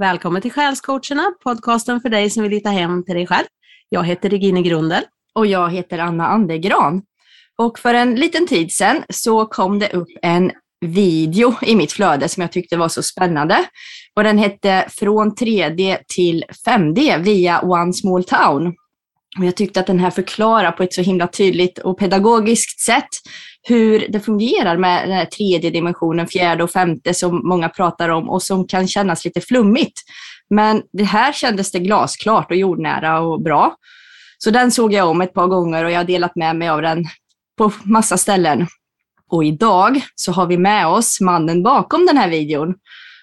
Välkommen till Själscoacherna, podcasten för dig som vill hitta hem till dig själv. Jag heter Regine Grundel. Och jag heter Anna Andegran. Och för en liten tid sedan så kom det upp en video i mitt flöde som jag tyckte var så spännande. Och den hette Från 3D till 5D via One Small Town. Och jag tyckte att den här förklarar på ett så himla tydligt och pedagogiskt sätt hur det fungerar med den här tredje dimensionen, fjärde och femte som många pratar om och som kan kännas lite flummigt. Men det här kändes det glasklart och jordnära och bra. Så den såg jag om ett par gånger och jag har delat med mig av den på massa ställen. Och idag så har vi med oss mannen bakom den här videon,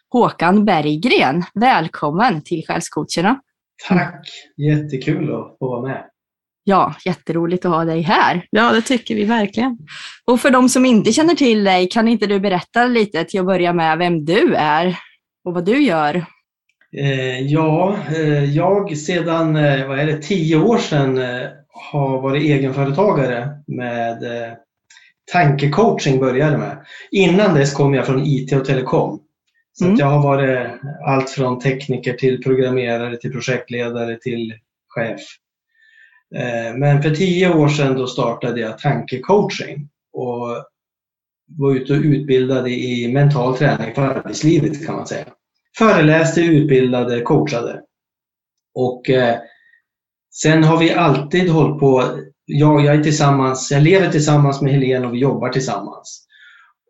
Håkan Berggren. Välkommen till Själscoacherna. Tack! Jättekul att få vara med. Ja, jätteroligt att ha dig här. Ja, det tycker vi verkligen. Och för de som inte känner till dig, kan inte du berätta lite till att börja med vem du är och vad du gör? Eh, ja, eh, jag sedan eh, vad är det, tio år sedan har varit egenföretagare med tankecoaching började med. Innan dess kom jag från IT och telekom. Så mm. jag har varit allt från tekniker till programmerare till projektledare till chef. Eh, men för tio år sedan då startade jag tankecoaching och var ute och utbildade i mental träning för arbetslivet kan man säga. Föreläste, utbildade, coachade. Och eh, sen har vi alltid hållit på, jag, jag, är tillsammans, jag lever tillsammans med Helene och vi jobbar tillsammans.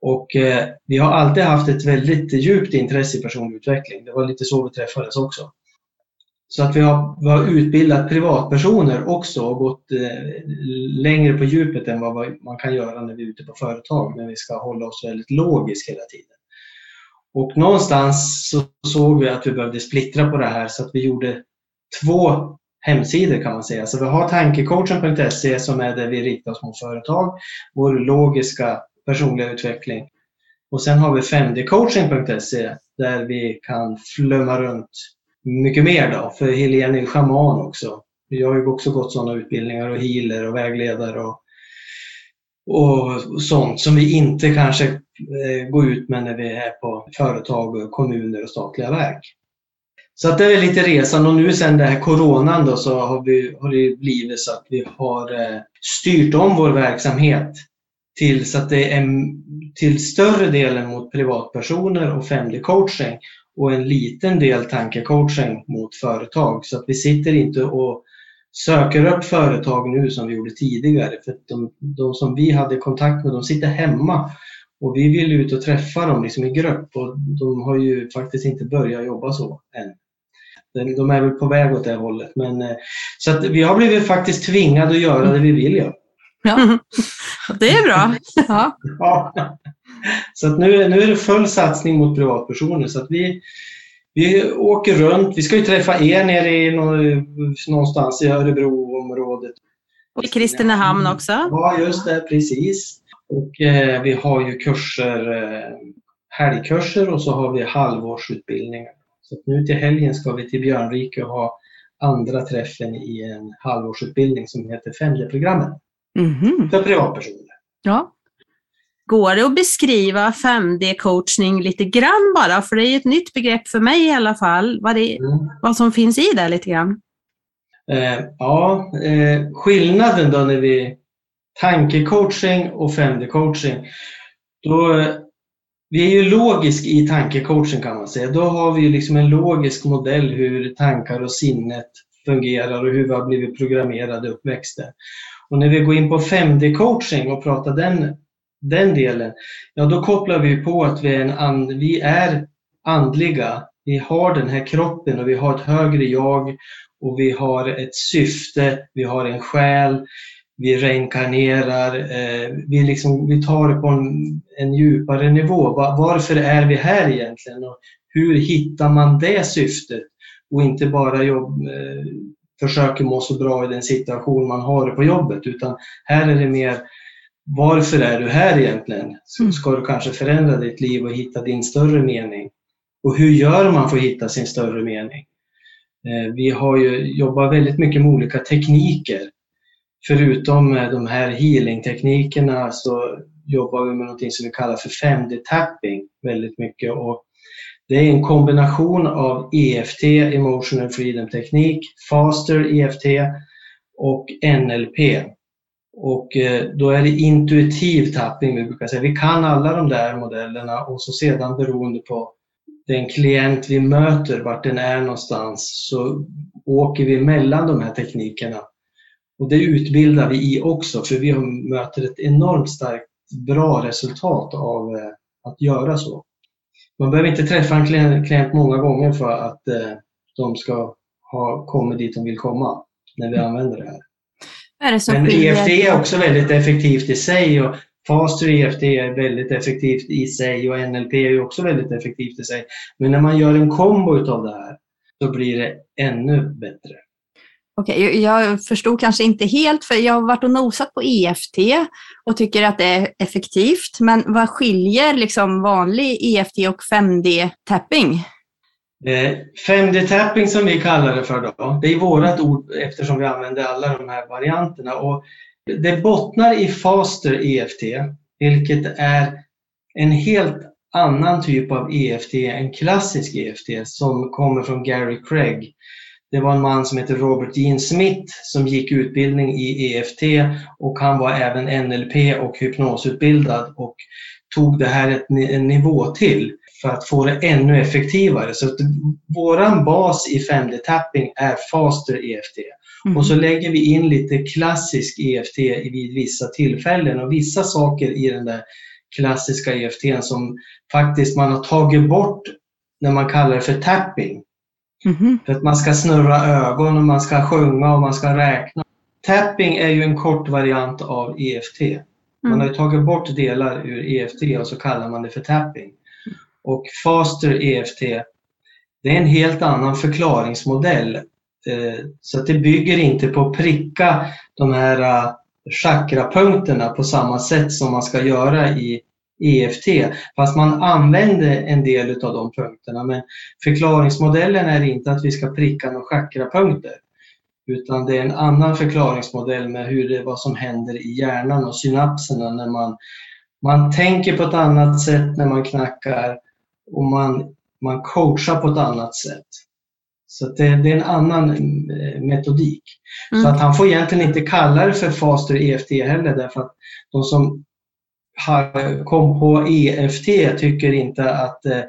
Och eh, vi har alltid haft ett väldigt djupt intresse i personlig utveckling. Det var lite så vi träffades också. Så att vi har, vi har utbildat privatpersoner också och gått eh, längre på djupet än vad man kan göra när vi är ute på företag, när vi ska hålla oss väldigt logiska hela tiden. Och någonstans så såg vi att vi behövde splittra på det här så att vi gjorde två hemsidor kan man säga. Så vi har tankecoachen.se som är där vi riktar oss mot företag, vår logiska personliga utveckling. Och sen har vi 5dcoaching.se där vi kan flumma runt mycket mer då, för Helene är ju schaman också. Jag har ju också gått sådana utbildningar och healer och vägledare och, och sånt som vi inte kanske eh, går ut med när vi är på företag, kommuner och statliga verk. Så att det är lite resan och nu sen det här coronan då så har, vi, har det blivit så att vi har eh, styrt om vår verksamhet till så att det är till större delen mot privatpersoner och 5D-coaching och en liten del tankecoaching mot företag. Så att vi sitter inte och söker upp företag nu som vi gjorde tidigare. För de, de som vi hade kontakt med, de sitter hemma och vi vill ut och träffa dem liksom i grupp och de har ju faktiskt inte börjat jobba så än. De är väl på väg åt det hållet. Men, eh, så att vi har blivit faktiskt tvingade att göra det vi vill göra. Ja, det är bra. Ja. ja. Så att nu, nu är det full satsning mot privatpersoner. Så att vi, vi åker runt. Vi ska ju träffa er nere i någonstans i Örebroområdet. Och i Kristinehamn också. Ja, just det, precis. Och eh, vi har ju kurser, eh, helgkurser och så har vi halvårsutbildningar. Så nu till helgen ska vi till Björnrike och ha andra träffen i en halvårsutbildning som heter 5D-programmet. Mm. För privatpersoner. Ja. Går det att beskriva 5D-coachning lite grann bara? För det är ett nytt begrepp för mig i alla fall. Vad, det, mm. vad som finns i det lite grann. Eh, ja, eh, skillnaden då när vi tankecoaching och 5D-coaching. Då, vi är ju logisk i tankecoaching kan man säga. Då har vi liksom en logisk modell hur tankar och sinnet fungerar och hur vi har blivit programmerade uppväxter. Och när vi går in på 5D-coaching och pratar den den delen, ja då kopplar vi på att vi är, en and, vi är andliga. Vi har den här kroppen och vi har ett högre jag och vi har ett syfte, vi har en själ, vi reinkarnerar, eh, vi, liksom, vi tar det på en, en djupare nivå. Varför är vi här egentligen? Och hur hittar man det syftet? Och inte bara jobb, eh, försöker må så bra i den situation man har på jobbet, utan här är det mer varför är du här egentligen? Mm. Ska du kanske förändra ditt liv och hitta din större mening? Och hur gör man för att hitta sin större mening? Eh, vi har ju jobbat väldigt mycket med olika tekniker. Förutom de här healing-teknikerna så jobbar vi med något som vi kallar för 5D-tapping väldigt mycket. Och det är en kombination av EFT, Emotional Freedom Teknik, Faster EFT och NLP. Och eh, då är det intuitiv tapping vi brukar säga. Vi kan alla de där modellerna och så sedan beroende på den klient vi möter, vart den är någonstans, så åker vi mellan de här teknikerna. Och det utbildar vi i också, för vi möter ett enormt starkt bra resultat av eh, att göra så. Man behöver inte träffa en klient många gånger för att eh, de ska ha kommit dit de vill komma när vi använder det här. Är det Men EFT är också väldigt effektivt i sig och Faster EFT är väldigt effektivt i sig och NLP är också väldigt effektivt i sig. Men när man gör en kombo utav det här så blir det ännu bättre. Okej, okay, jag förstod kanske inte helt, för jag har varit och nosat på EFT och tycker att det är effektivt. Men vad skiljer liksom vanlig EFT och 5D-tapping? 5D-tapping eh, som vi kallar det för då, det är vårt ord eftersom vi använder alla de här varianterna. Och det bottnar i Faster EFT, vilket är en helt annan typ av EFT än klassisk EFT som kommer från Gary Craig. Det var en man som heter Robert Dean Smith som gick utbildning i EFT och han var även NLP och hypnosutbildad och tog det här en nivå till för att få det ännu effektivare. Så att våran bas i 5D-tapping är Faster EFT. Mm. Och så lägger vi in lite klassisk EFT vid vissa tillfällen och vissa saker i den där klassiska EFT som faktiskt man har tagit bort när man kallar det för tapping. Mm. För att man ska snurra ögon och man ska sjunga och man ska räkna. Tapping är ju en kort variant av EFT. Man mm. har tagit bort delar ur EFT och så kallar man det för tapping. Och Faster EFT, det är en helt annan förklaringsmodell. Eh, så det bygger inte på att pricka de här eh, chakrapunkterna på samma sätt som man ska göra i EFT. Fast man använder en del av de punkterna. Men förklaringsmodellen är inte att vi ska pricka några chakrapunkter. Utan det är en annan förklaringsmodell med hur det, vad som händer i hjärnan och synapserna när man, man tänker på ett annat sätt när man knackar och man, man coachar på ett annat sätt. Så det, det, är en annan eh, metodik. Mm. Så att han får egentligen inte kalla det för Faster EFT heller därför att de som kom på EFT tycker inte att eh,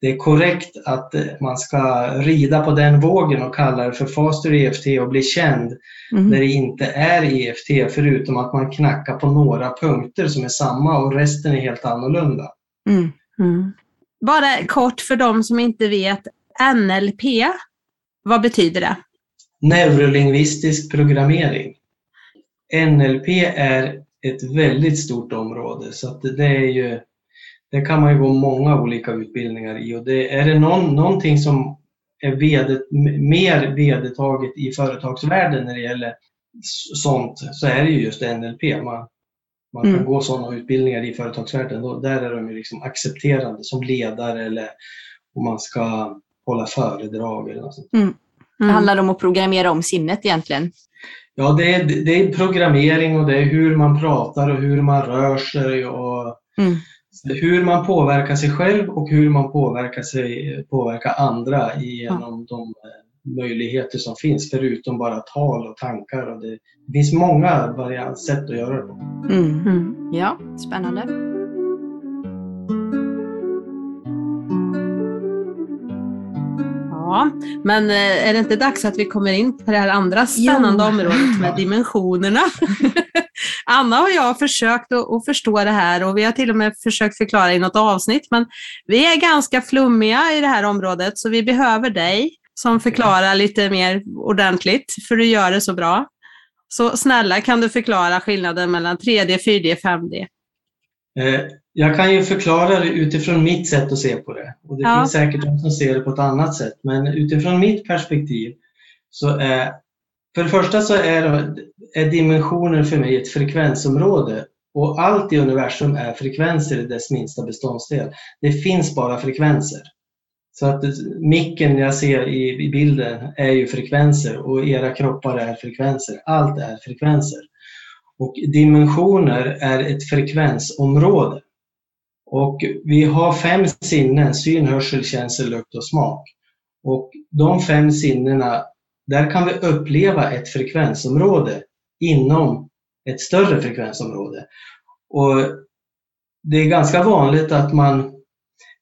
det är korrekt att eh, man ska rida på den vågen och kalla det för Faster EFT och bli känd mm. när det inte är EFT förutom att man knackar på några punkter som är samma och resten är helt annorlunda. Mm. Mm. Bara kort för de som inte vet, NLP, vad betyder det? Neurolingvistisk programmering. NLP är ett väldigt stort område så att det är ju det kan man ju gå många olika utbildningar i och det, är det någon, någonting som är vedet, mer vedertaget i företagsvärlden när det gäller sånt så är det ju just NLP. Man, man kan mm. gå sådana utbildningar i företagsvärlden. Då, där är de ju liksom accepterande som ledare eller om man ska hålla föredrag eller något sånt. Mm. Mm. Det handlar om att programmera om sinnet egentligen. Ja, det är, det är programmering och det är hur man pratar och hur man rör sig och mm. hur man påverkar sig själv och hur man påverkar, sig, påverkar andra genom de möjligheter som finns förutom bara tal och tankar. Och det, det finns många variant, sätt att göra det på. Mm. Mm. Ja, spännande. Ja, men eh, är det inte dags att vi kommer in på det här andra spännande jo. området med dimensionerna? Anna och jag har försökt att förstå det här och vi har till och med försökt förklara i något avsnitt, men vi är ganska flummiga i det här området så vi behöver dig som förklarar lite mer ordentligt, för du gör det så bra. Så snälla, kan du förklara skillnaden mellan 3D, 4D, 5D? Jag kan ju förklara det utifrån mitt sätt att se på det. Och det ja. finns säkert de som ser det på ett annat sätt. Men utifrån mitt perspektiv så är för det första så är, är dimensioner för mig ett frekvensområde och allt i universum är frekvenser i dess minsta beståndsdel. Det finns bara frekvenser. Så att micken jag ser i, i bilden är ju frekvenser och era kroppar är frekvenser. Allt är frekvenser. Och dimensioner är ett frekvensområde. Och vi har fem sinnen, syn, hörsel, känsel, lukt och smak. Och de fem sinnena, där kan vi uppleva ett frekvensområde inom ett större frekvensområde. Och det är ganska vanligt att man,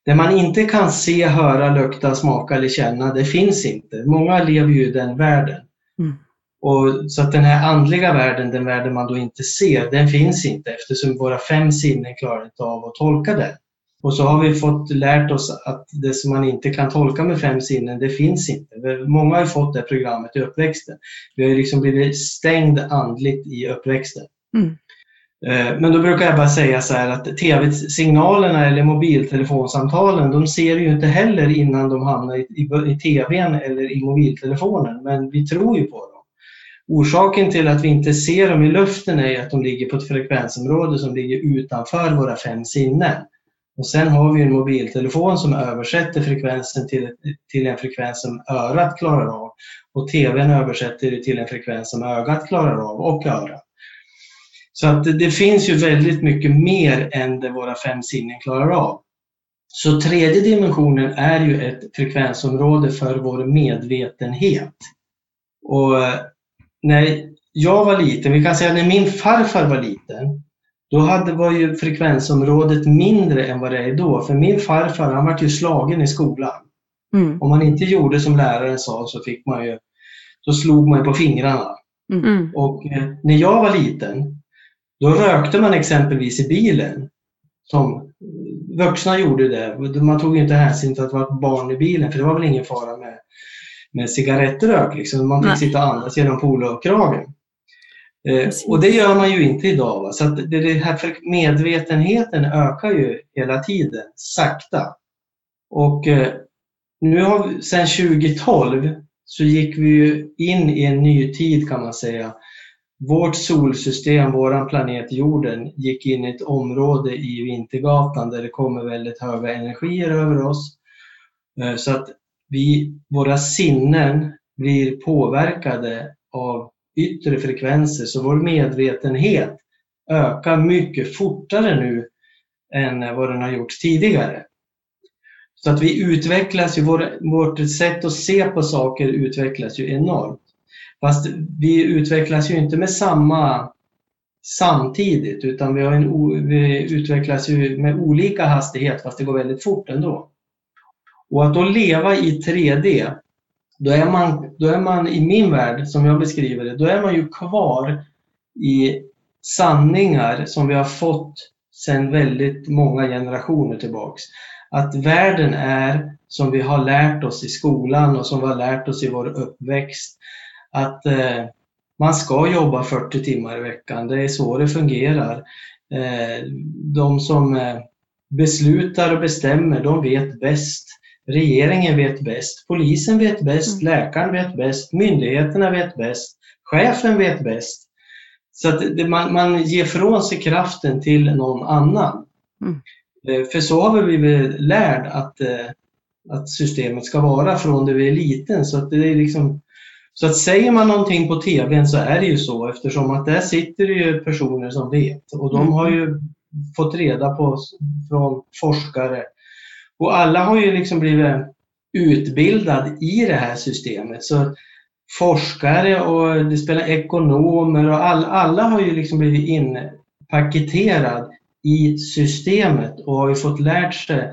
det man inte kan se, höra, lukta, smaka eller känna, det finns inte. Många lever ju i den världen. Mm. Och, så att den här andliga världen, den världen man då inte ser, den finns inte eftersom våra fem sinnen klarar inte av att tolka den. Och så har vi fått lärt oss att det som man inte kan tolka med fem sinnen, det finns inte. Många har fått det programmet i uppväxten. Vi har liksom blivit stängd andligt i uppväxten. Mm. Eh, men då brukar jag bara säga så här att tv-signalerna eller mobiltelefonsamtalen, de ser ju inte heller innan de hamnar i, i, i tvn eller i mobiltelefonen, men vi tror ju på dem. Orsaken till att vi inte ser dem i luften är att de ligger på ett frekvensområde som ligger utanför våra fem sinnen. Och sen har vi en mobiltelefon som översätter frekvensen till, till en frekvens som örat klarar av. Och TVn översätter det till en frekvens som ögat klarar av och örat. Så att det, det finns ju väldigt mycket mer än det våra fem sinnen klarar av. Så tredje dimensionen är ju ett frekvensområde för vår medvetenhet. Och när jag var liten, vi kan säga när min farfar var liten, då hade, var ju frekvensområdet mindre än vad det är idag. För min farfar han var ju slagen i skolan. Mm. Om man inte gjorde som läraren sa så fick man ju, då slog man ju på fingrarna. Mm. mm. Och eh, när jag var liten, då rökte man exempelvis i bilen. Som vuxna gjorde det. Man tog inte hänsyn till att det var ett barn i bilen för det var väl ingen fara med, med cigarettrök. Liksom. Man fick Nej. sitta och andas genom polokragen. Eh, och det gör man ju inte idag. Va? Så att det, här medvetenheten ökar ju hela tiden, sakta. Och eh, nu har sedan 2012 så gick vi ju in i en ny tid kan man säga. Vårt solsystem, våran planet jorden, gick in i ett område i Vintergatan där det kommer väldigt höga energier över oss. Eh, så att vi, våra sinnen blir påverkade av yttre frekvenser. Så vår medvetenhet ökar mycket fortare nu än vad den har gjort tidigare. Så att vi utvecklas ju, vår, vårt sätt att se på saker utvecklas ju enormt. Fast vi utvecklas ju inte med samma samtidigt utan vi, har en, vi utvecklas ju med olika hastighet fast det går väldigt fort ändå. Och att då leva i 3D då är, man, då är man i min värld, som jag beskriver det, då är man ju kvar i sanningar som vi har fått sedan väldigt många generationer tillbaks. Att världen är som vi har lärt oss i skolan och som vi har lärt oss i vår uppväxt. Att eh, man ska jobba 40 timmar i veckan, det är så det fungerar. Eh, de som eh, beslutar och bestämmer, de vet bäst. Regeringen vet bäst, polisen vet bäst, mm. läkaren vet bäst, myndigheterna vet bäst, chefen vet bäst. Så det, man, man ger från sig kraften till någon annan. Mm. Eh, för så har vi blivit lärd att, eh, att systemet ska vara från det vi är liten. Så att, det är liksom, så att säger man någonting på TVn så är det ju så eftersom att där sitter det ju personer som vet och de har ju fått reda på från forskare och alla har ju liksom blivit utbildad i det här systemet. Så forskare och det spelar ekonomer och all, alla har ju liksom blivit inpaketerad i systemet och har ju fått lärt sig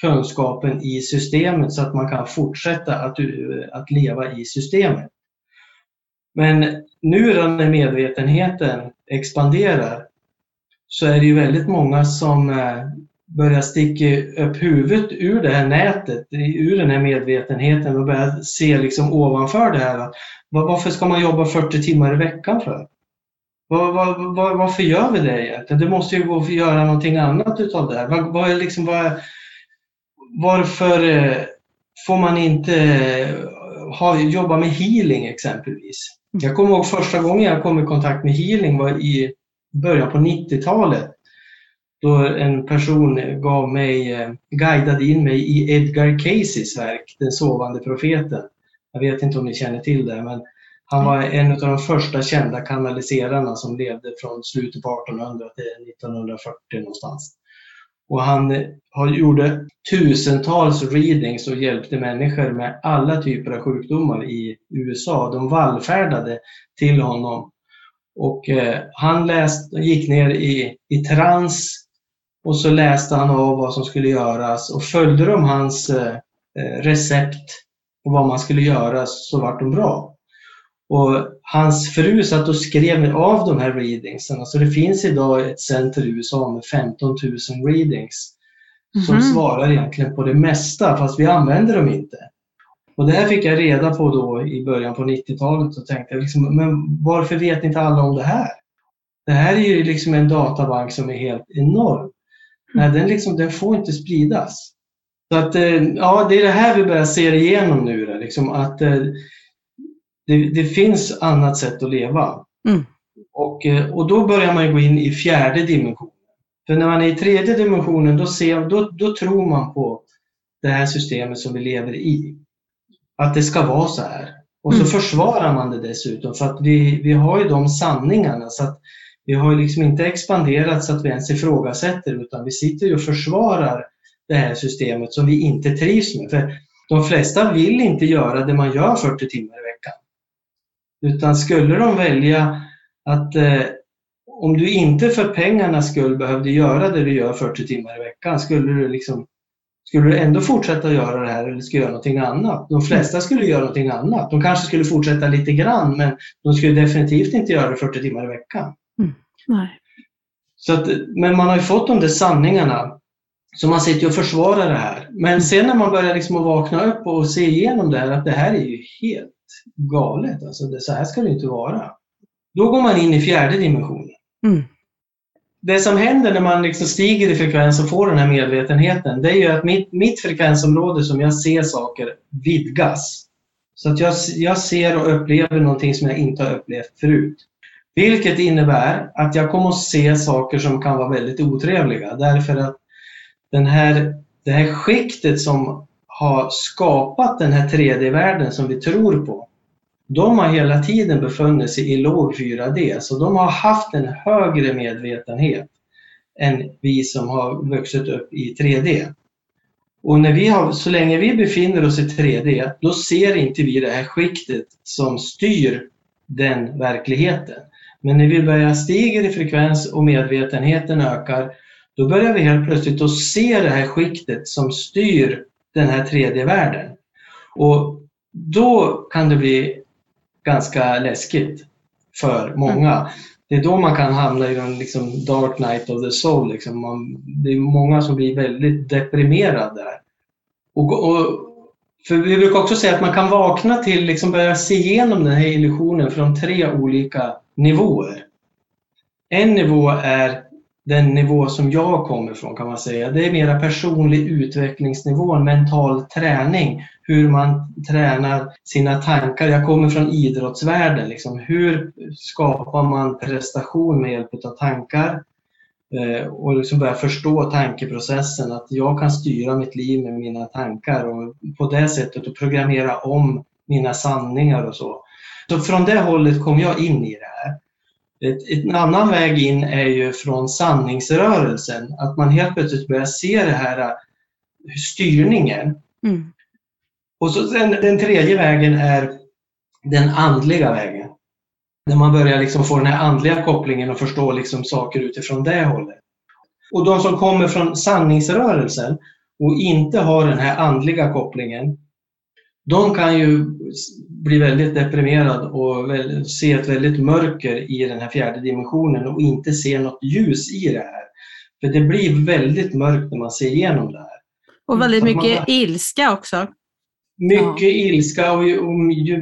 kunskapen i systemet så att man kan fortsätta att, att leva i systemet. Men nu när medvetenheten expanderar så är det ju väldigt många som eh, eh, börja sticka upp huvudet ur det här nätet, ur den här medvetenheten och börja se liksom ovanför det här. Varför ska man jobba 40 timmar i veckan för? Var, var, var, varför gör vi det egentligen? Det måste ju gå att göra någonting annat utav det här. Var, var liksom, var, varför eh, får man inte ha, jobba med healing exempelvis? Jag kommer ihåg första gången jag kom i kontakt med healing var i början på 90-talet då en person gav mig, eh, guidade in mig i Edgar Caseys verk, Den sovande profeten. Jag vet inte om ni känner till det, men han var en av de första kända kanaliserarna som levde från slutet på 1800 till 1940 någonstans. Och han eh, gjorde tusentals readings och hjälpte människor med alla typer av sjukdomar i USA. De vallfärdade till honom. Och eh, han läst, gick ner i, i trans och så läste han av vad som skulle göras och följde de hans eh, recept på vad man skulle göra så vart de bra. Och hans fru satt och skrev av de här readingsen. Så det finns idag ett center i USA med 15 000 readings som mm. svarar egentligen på det mesta fast vi använder dem inte. Och det här fick jag reda på då i början på 90-talet och tänkte liksom, men varför vet inte alla om det här? Det här är ju liksom en databank som är helt enorm. Nej, den, liksom, den får inte spridas. Så att, eh, ja, det är det här vi börjar se igenom nu. liksom, att eh, det, det, finns annat sätt att leva. Mm. Och, eh, och då börjar man gå in i fjärde dimensionen. För när man är i tredje dimensionen då, ser, då, då tror man på det här systemet som vi lever i. Att det ska vara så här. Och så mm. försvarar man det dessutom för att vi, vi har ju de sanningarna. så att vi har liksom inte expanderat så att vi ens ifrågasätter utan vi sitter och försvarar det här systemet som vi inte trivs med. För de flesta vill inte göra det man gör 40 timmar i veckan. Utan skulle de välja att eh, om du inte för pengarnas skull behövde göra det du gör 40 timmar i veckan, skulle du, liksom, skulle du ändå fortsätta göra det här eller skulle göra någonting annat? De flesta skulle göra någonting annat. De kanske skulle fortsätta lite grann men de skulle definitivt inte göra det 40 timmar i veckan. Mm. Nej. Så att, men man har ju fått de där sanningarna så man sitter och försvarar det här. Men sen när man börjar liksom att vakna upp och se igenom det här, att det här är ju helt galet. Alltså det, så här ska det inte vara. Då går man in i fjärde dimensionen. Mm. Det som händer när man liksom stiger i frekvens och får den här medvetenheten, det är ju att mitt, mitt frekvensområde som jag ser saker vidgas. Så att jag, jag ser och upplever någonting som jag inte har upplevt förut. Vilket innebär att jag kommer att se saker som kan vara väldigt otrevliga därför att den här, det här skiktet som har skapat den här 3D-världen som vi tror på, de har hela tiden befunnit sig i låg 4D, så de har haft en högre medvetenhet än vi som har vuxit upp i 3D. Och när vi har, så länge vi befinner oss i 3D, då ser inte vi det här skiktet som styr den verkligheten. Men när vi börjar stiga i frekvens och medvetenheten ökar, då börjar vi helt plötsligt att se det här skiktet som styr den här 3D-världen. Och då kan det bli ganska läskigt för många. Mm. Det är då man kan hamna i en liksom dark night of the soul. Liksom. Man, det är många som blir väldigt deprimerade. Och, och, för vi brukar också säga att man kan vakna till, liksom börja se igenom den här illusionen från tre olika nivåer. En nivå är den nivå som jag kommer ifrån kan man säga. Det är mera personlig utvecklingsnivå, mental träning hur man tränar sina tankar. Jag kommer från idrottsvärlden. Liksom. Hur skapar man prestation med hjälp av tankar? Eh, och liksom börja förstå tankeprocessen, att jag kan styra mitt liv med mina tankar och på det sättet och programmera om mina sanningar och så. Så från det hållet kom jag in i det här. Ett, en annan väg in är ju från sanningsrörelsen, att man helt plötsligt börjar se det här eh, styrningen. Mm. Och så sen, den tredje vägen är den andliga vägen. När man börjar liksom få den här andliga kopplingen och förstå liksom saker utifrån det hållet. Och de som kommer från sanningsrörelsen och inte har den här andliga kopplingen, de kan ju bli väldigt deprimerade och se ett väldigt mörker i den här fjärde dimensionen och inte se något ljus i det här. För det blir väldigt mörkt när man ser igenom det här. Och väldigt mycket man... ilska också. Mycket ja. ilska och,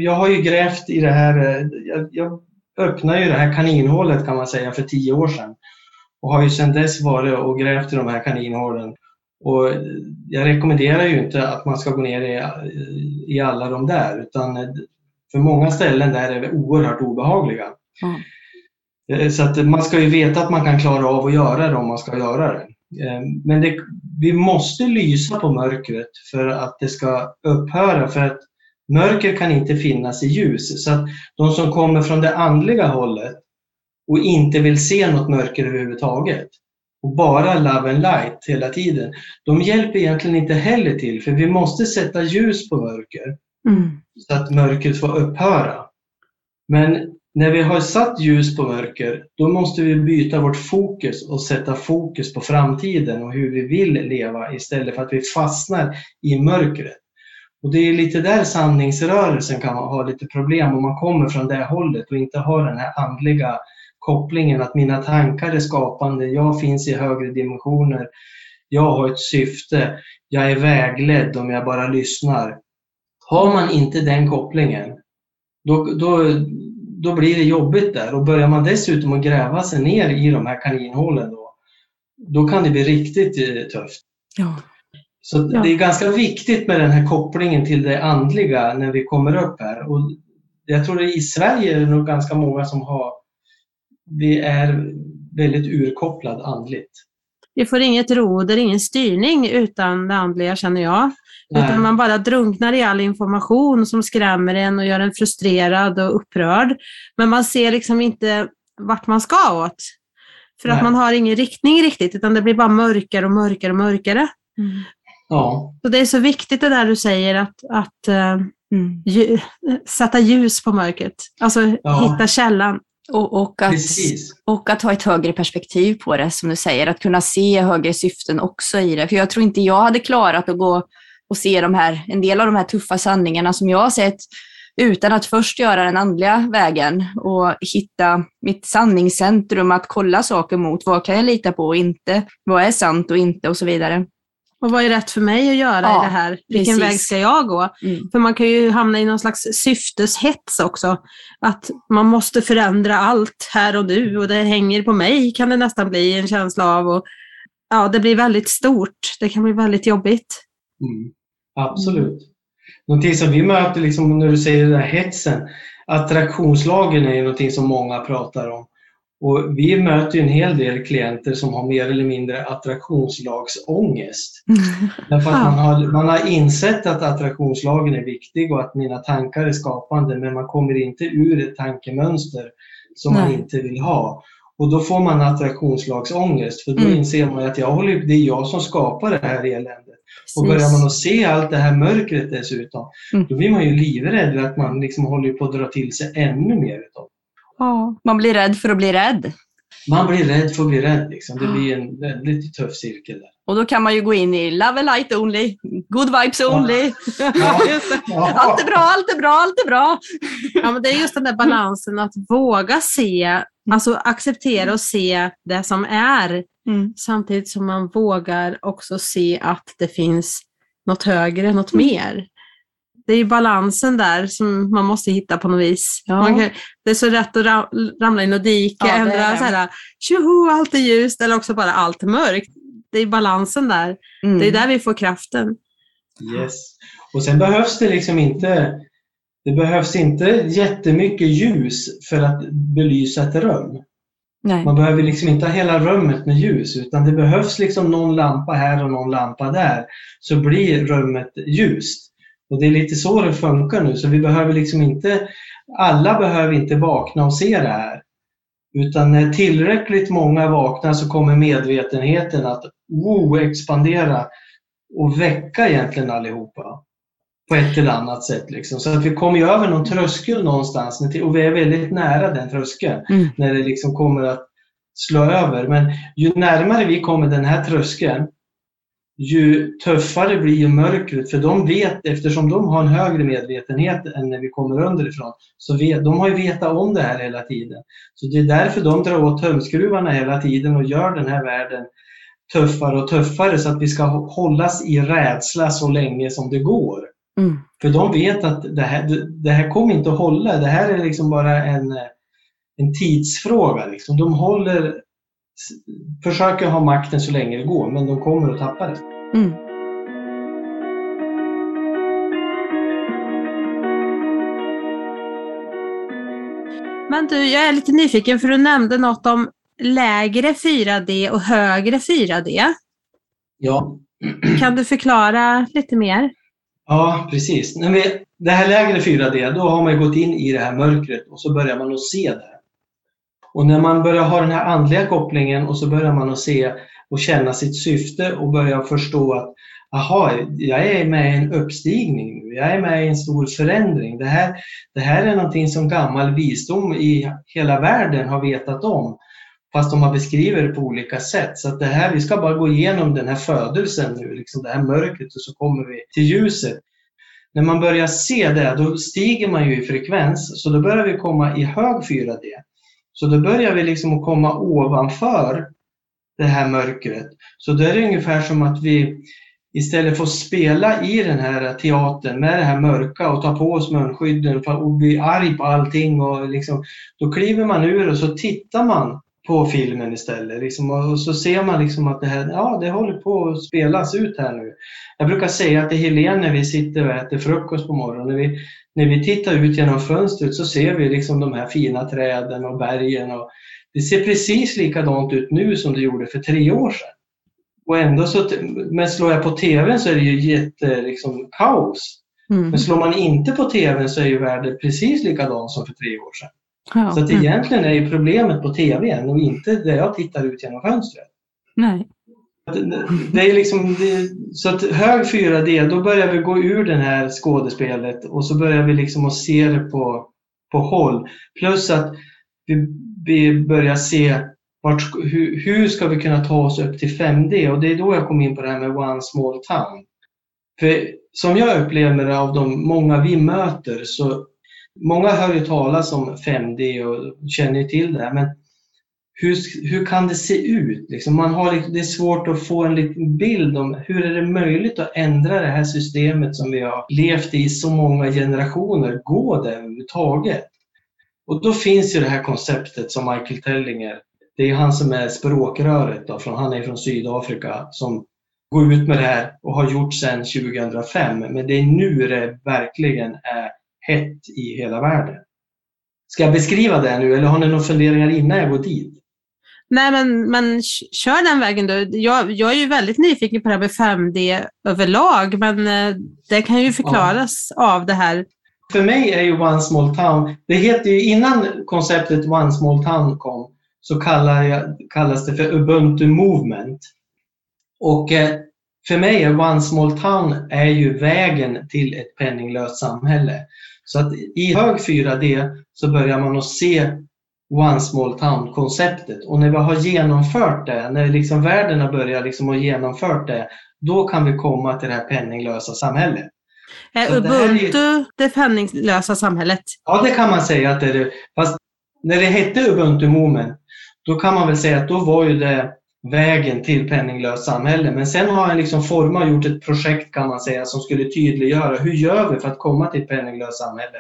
jag har ju grävt i det här. Eh, jag, jag öppnade ju det här kaninhålet kan man säga för tio år sedan och har ju sedan dess varit och grävt i de här kaninhålen. Och jag rekommenderar ju inte att man ska gå ner i, i alla de där utan för många ställen där är det oerhört obehagliga. Mm. Så att man ska ju veta att man kan klara av att göra det om man ska göra det. Eh, men det, vi måste lysa på mörkret för att det ska upphöra. För att mörker kan inte finnas i ljus. Så att de som kommer från det andliga hållet och inte vill se något mörker överhuvudtaget, och bara love and light hela tiden, de hjälper egentligen inte heller till för vi måste sätta ljus på mörker Mm. så att mörkret får upphöra. Men när vi har satt ljus på mörker, då måste vi byta vårt fokus och sätta fokus på framtiden och hur vi vill leva istället för att vi fastnar i mörkret. Och Det är lite där sanningsrörelsen kan ha lite problem om man kommer från det hållet och inte har den här andliga kopplingen att mina tankar är skapande, jag finns i högre dimensioner, jag har ett syfte, jag är vägledd om jag bara lyssnar. Har man inte den kopplingen, då, då, då blir det jobbigt där. Och börjar man dessutom att gräva sig ner i de här kaninhålen då, då kan det bli riktigt eh, tufft. Ja. Så Ja. det är ganska viktigt med den här kopplingen till det andliga när vi kommer upp här. Och jag tror att i Sverige är det nog ganska många som har, vi är väldigt urkopplad andligt. Vi får inget roder, ingen styrning utan det andliga känner jag. Nej. Utan man bara drunknar i all information som skrämmer en och gör en frustrerad och upprörd. Men man ser liksom inte vart man ska åt. För att Nej. man har ingen riktning riktigt, utan det blir bara mörkare och mörkare och mörkare. Mm. Ja, Så det är så viktigt det där du säger, att, att eh, Mm. ju, sätta ljus på mörkret. Alltså Ja. hitta källan. Och, och, att, precis. och att ha ett högre perspektiv på det, som du säger. Att kunna se högre syften också i det. För jag tror inte jag hade klarat att gå och se de här, en del av de här tuffa sanningarna som jag har sett utan att först göra den andliga vägen och hitta mitt sanningscentrum, att kolla saker mot vad kan jag lita på och inte, vad är sant och inte och så vidare. Och vad är rätt för mig att göra Ja, i det här? Vilken precis. väg ska jag gå? Mm. För man kan ju hamna i någon slags syfteshets också. Att man måste förändra allt här och nu och det hänger på mig kan det nästan bli en känsla av. Och, ja, det blir väldigt stort. Det kan bli väldigt jobbigt. Mm. Absolut. Någonting som vi möter, liksom, när du säger den här hetsen, attraktionslagen är ju någonting som många pratar om. Och vi möter en hel del klienter som har mer eller mindre attraktionslagsångest. Därför att man, har, man har insett att attraktionslagen är viktig och att mina tankar är skapande, men man kommer inte ur ett tankemönster som man Nej. inte vill ha. Och då får man attraktionslagsångest, för då Mm. inser man att jag håller, det är jag som skapar det här eländet. Och Precis. börjar man att se allt det här mörkret dessutom, Mm. då blir man ju livrädd att man liksom håller på att dra till sig ännu mer utav det. Ja, man blir rädd för att bli rädd. Man blir rädd för att bli rädd. Liksom. Det blir en väldigt tuff cirkel där. Och då kan man ju gå in i love and light only, good vibes only. Ja. Ja. Allt är bra, allt är bra, allt är bra. Ja, men det är just den där balansen att våga se, alltså acceptera och se det som är, Mm. samtidigt som man vågar också se att det finns något högre, något Mm. mer. Det är ju balansen där som man måste hitta på något vis. Ja. Kan, det är så rätt att ra- ramla in och dika, Ja, ändra så här, tjoho, allt är ljust, eller också bara allt är mörkt. Det är balansen där. Mm. Det är där vi får kraften. Yes. Och sen behövs det liksom inte det behövs inte jättemycket ljus för att belysa ett rum. Nej. Man behöver liksom inte ha hela rummet med ljus utan det behövs liksom någon lampa här och någon lampa där så blir rummet ljust. Och det är lite så det funkar nu så vi behöver liksom inte alla behöver inte vakna och se det här. Utan när tillräckligt många vaknar så kommer medvetenheten att wow, expandera och väcka egentligen allihopa på ett eller annat sätt. Liksom. Så att vi kommer ju över någon tröskel någonstans och vi är väldigt nära den tröskeln Mm. när det liksom kommer att slå över. Men ju närmare vi kommer den här tröskeln, ju tuffare blir mörkret. För de vet, eftersom de har en högre medvetenhet än när vi kommer underifrån, så vet, de har ju vetat om det här hela tiden. Så det är därför de drar åt tumskruvarna hela tiden och gör den här världen tuffare och tuffare så att vi ska hållas i rädsla så länge som det går. Mm. För de vet att det här, det här kommer inte att hålla. Det här är liksom bara en, en tidsfråga. Liksom. De håller, försöker ha makten så länge det går, men de kommer att tappa det. Mm. Men du, jag är lite nyfiken för du nämnde något om lägre 4D och högre 4D. Ja, Kan du förklara lite mer? ja precis. När vi, det här lägre 4D, då har man gått in i det här mörkret och så börjar man att se det. Och när man börjar ha den här andliga kopplingen och så börjar man att se och känna sitt syfte och börja förstå att aha, jag är med i en uppstigning nu, jag är med i en stor förändring. Det här, det här är någonting som gammal visdom i hela världen har vetat om. Fast de har beskrivit det på olika sätt. Så att det här, vi ska bara gå igenom den här födelsen nu, liksom det här mörkret och så kommer vi till ljuset. När man börjar se det, då stiger man ju i frekvens, så då börjar vi komma i hög 4D. Så då börjar vi liksom att komma ovanför det här mörkret. Så då är det ungefär som att vi istället för att spela i den här teatern med det här mörka och ta på oss munskydden och bli arg på allting. Och liksom, då kliver man ur och så tittar man på filmen istället. Liksom, och så ser man liksom att det här ja, det håller på att spelas ut här nu. Jag brukar säga till Helene när vi sitter och äter frukost på morgonen, när vi, när vi tittar ut genom fönstret så ser vi liksom de här fina träden och bergen. Och det ser precis likadant ut nu som det gjorde för tre år sedan. Och ändå så, men slår jag på TVn så är det ju jätte, liksom, kaos. Mm. Men slår man inte på TVn så är ju världen precis likadan som för tre år sedan. Ja. Så att egentligen är ju problemet på TVn och inte där jag tittar ut genom fönstret. Nej. Det är liksom, det, så att hög 4D, då börjar vi gå ur det här skådespelet och så börjar vi liksom att se det på, på håll. Plus att vi, vi börjar se vart, hur, hur ska vi kunna ta oss upp till 5D? Och det är då jag kom in på det här med One Small Town. För som jag upplever det av de många vi möter så Många hör ju talas om 5D och känner till det, men hur, hur kan det se ut? Liksom man har, liksom, det är svårt att få en liten bild om hur är det möjligt att ändra det här systemet som vi har levt i så många generationer. Går det överhuvudtaget? Och då finns ju det här konceptet som Michael Tellinger, det är han som är språkröret, då, från, han är från Sydafrika, som går ut med det här och har gjort sedan 2005. Men det är nu det verkligen är hett i hela världen. Ska jag beskriva det nu eller har ni några funderingar innan jag går dit? Nej, men, men kör den vägen då. Jag, jag är ju väldigt nyfiken på det här med 5D överlag, men eh, det kan ju förklaras ja. av det här. För mig är ju One Small Town, det heter ju innan konceptet One Small Town kom, så kallar jag, kallas det för Ubuntu Movement. Och eh, för mig är One Small Town är ju vägen till ett penninglöst samhälle. Så att i hög 4D så börjar man att se One Small Town-konceptet. Och när vi har genomfört det, när liksom världen har börjat liksom ha genomfört det, då kan vi komma till det här penninglösa samhället. Är Ubuntu det, är... det penninglösa samhället? Ja, det kan man säga att det är. Fast när det hette Ubuntu Moment, då kan man väl säga att då var ju det vägen till penninglöst samhälle. Men sen har han liksom format och gjort ett projekt kan man säga som skulle tydliggöra hur gör vi för att komma till ett penninglöst samhälle.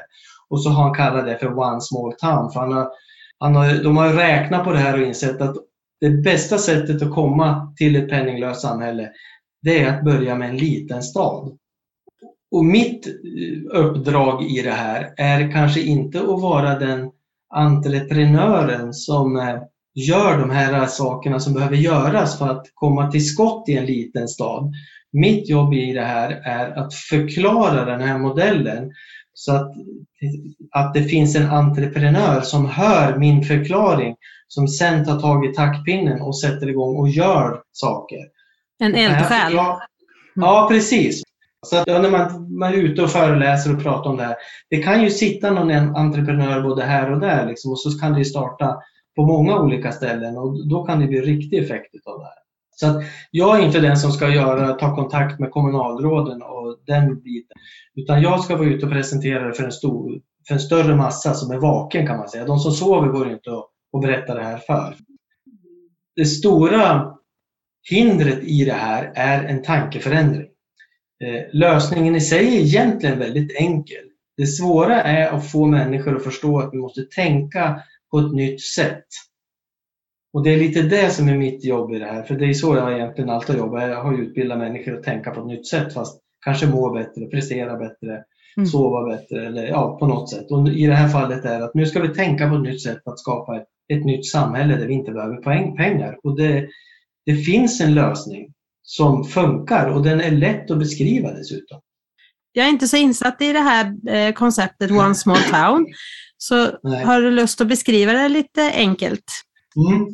Och så har han kallat det för One Small Town. För han har, han har, de har räknat på det här och insett att det bästa sättet att komma till ett penninglöst samhälle det är att börja med en liten stad. Och mitt eh, uppdrag i det här är kanske inte att vara den entreprenören som eh, gör de här sakerna som behöver göras för att komma till skott i en liten stad. Mitt jobb i det här är att förklara den här modellen så att, att det finns en entreprenör som hör min förklaring som sen tar tag i taktpinnen och sätter igång och gör saker. En eldsjäl? Ja, precis. Så att, när man, man är ute och föreläser och pratar om det här, det kan ju sitta någon entreprenör både här och där liksom, och så kan det starta på många olika ställen och då kan det bli riktig effekt av det här. Så att jag är inte den som ska göra, ta kontakt med kommunalråden och den biten. Utan jag ska vara ute och presentera det för en, stor, för en större massa som är vaken kan man säga. De som sover går inte att, berätta det här för. Det stora hindret i det här är en tankeförändring. Eh, lösningen i sig är egentligen väldigt enkel. Det svåra är att få människor att förstå att vi måste tänka på ett nytt sätt. Och det är lite det som är mitt jobb i det här, för det är så jag egentligen alltid jobbar. Jag har utbildat människor att tänka på ett nytt sätt, fast kanske må bättre, prestera bättre, mm. sova bättre eller ja, på något sätt. Och i det här fallet är det att nu ska vi tänka på ett nytt sätt att skapa ett, ett nytt samhälle där vi inte behöver poäng, pengar. Och det, det finns en lösning som funkar och den är lätt att beskriva dessutom. Jag är inte så insatt i det här eh, konceptet One Small Town. Så Nej. har du lust att beskriva det lite enkelt? Mm.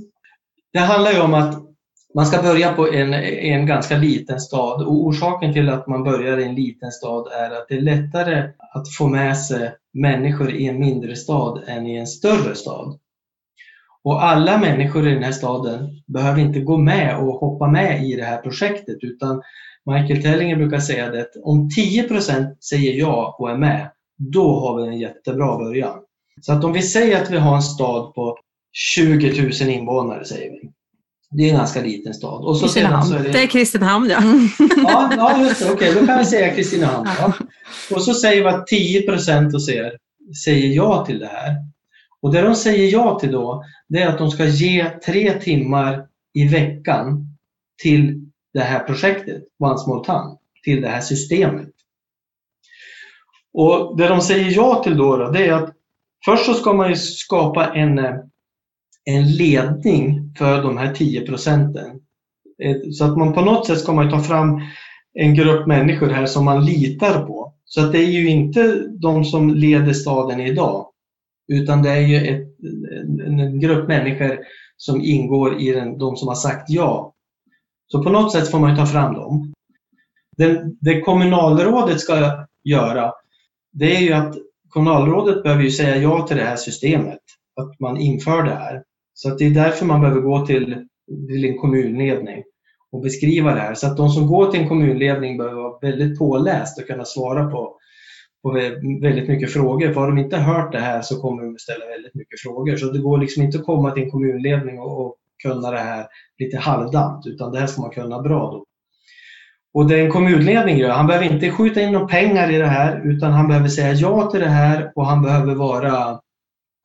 Det handlar ju om att man ska börja på en, en ganska liten stad och orsaken till att man börjar i en liten stad är att det är lättare att få med sig människor i en mindre stad än i en större stad. Och alla människor i den här staden behöver inte gå med och hoppa med i det här projektet utan Michael Tellinger brukar säga att om 10% säger ja och är med, då har vi en jättebra början. Så att om vi säger att vi har en stad på 20 000 invånare, säger vi. Det är en ganska liten stad. Och så Kristinehamn. Så är det... det är Kristinehamn, ja. ja, ja just det. Okej, okay, då kan vi säga Kristinehamn. Ja. Och så säger vi att 10 procent hos er säger ja till det här. Och det de säger ja till då, det är att de ska ge tre timmar i veckan till det här projektet, One Small Town, till det här systemet. Och Det de säger ja till då, då det är att först så ska man ju skapa en, eh, en ledning för de här 10 procenten. Eh, så att man på något sätt ska man ta fram en grupp människor här som man litar på. Så att det är ju inte de som leder staden idag, utan det är ju ett, en grupp människor som ingår i den, de som har sagt ja. Så på något sätt får man ta fram dem. Det, det kommunalrådet ska göra, det är ju att kommunalrådet behöver ju säga ja till det här systemet, att man inför det här. Så att det är därför man behöver gå till, till en kommunledning och beskriva det här. Så att de som går till en kommunledning behöver vara väldigt påläst och kunna svara på på väldigt mycket frågor. För har de inte hört det här så kommer de ställa väldigt mycket frågor. Så det går liksom inte att komma till en kommunledning och, och kunna det här lite halvdant, utan det här ska man kunna bra då. Och det en kommunledning gör, han behöver inte skjuta in några pengar i det här, utan han behöver säga ja till det här och han behöver vara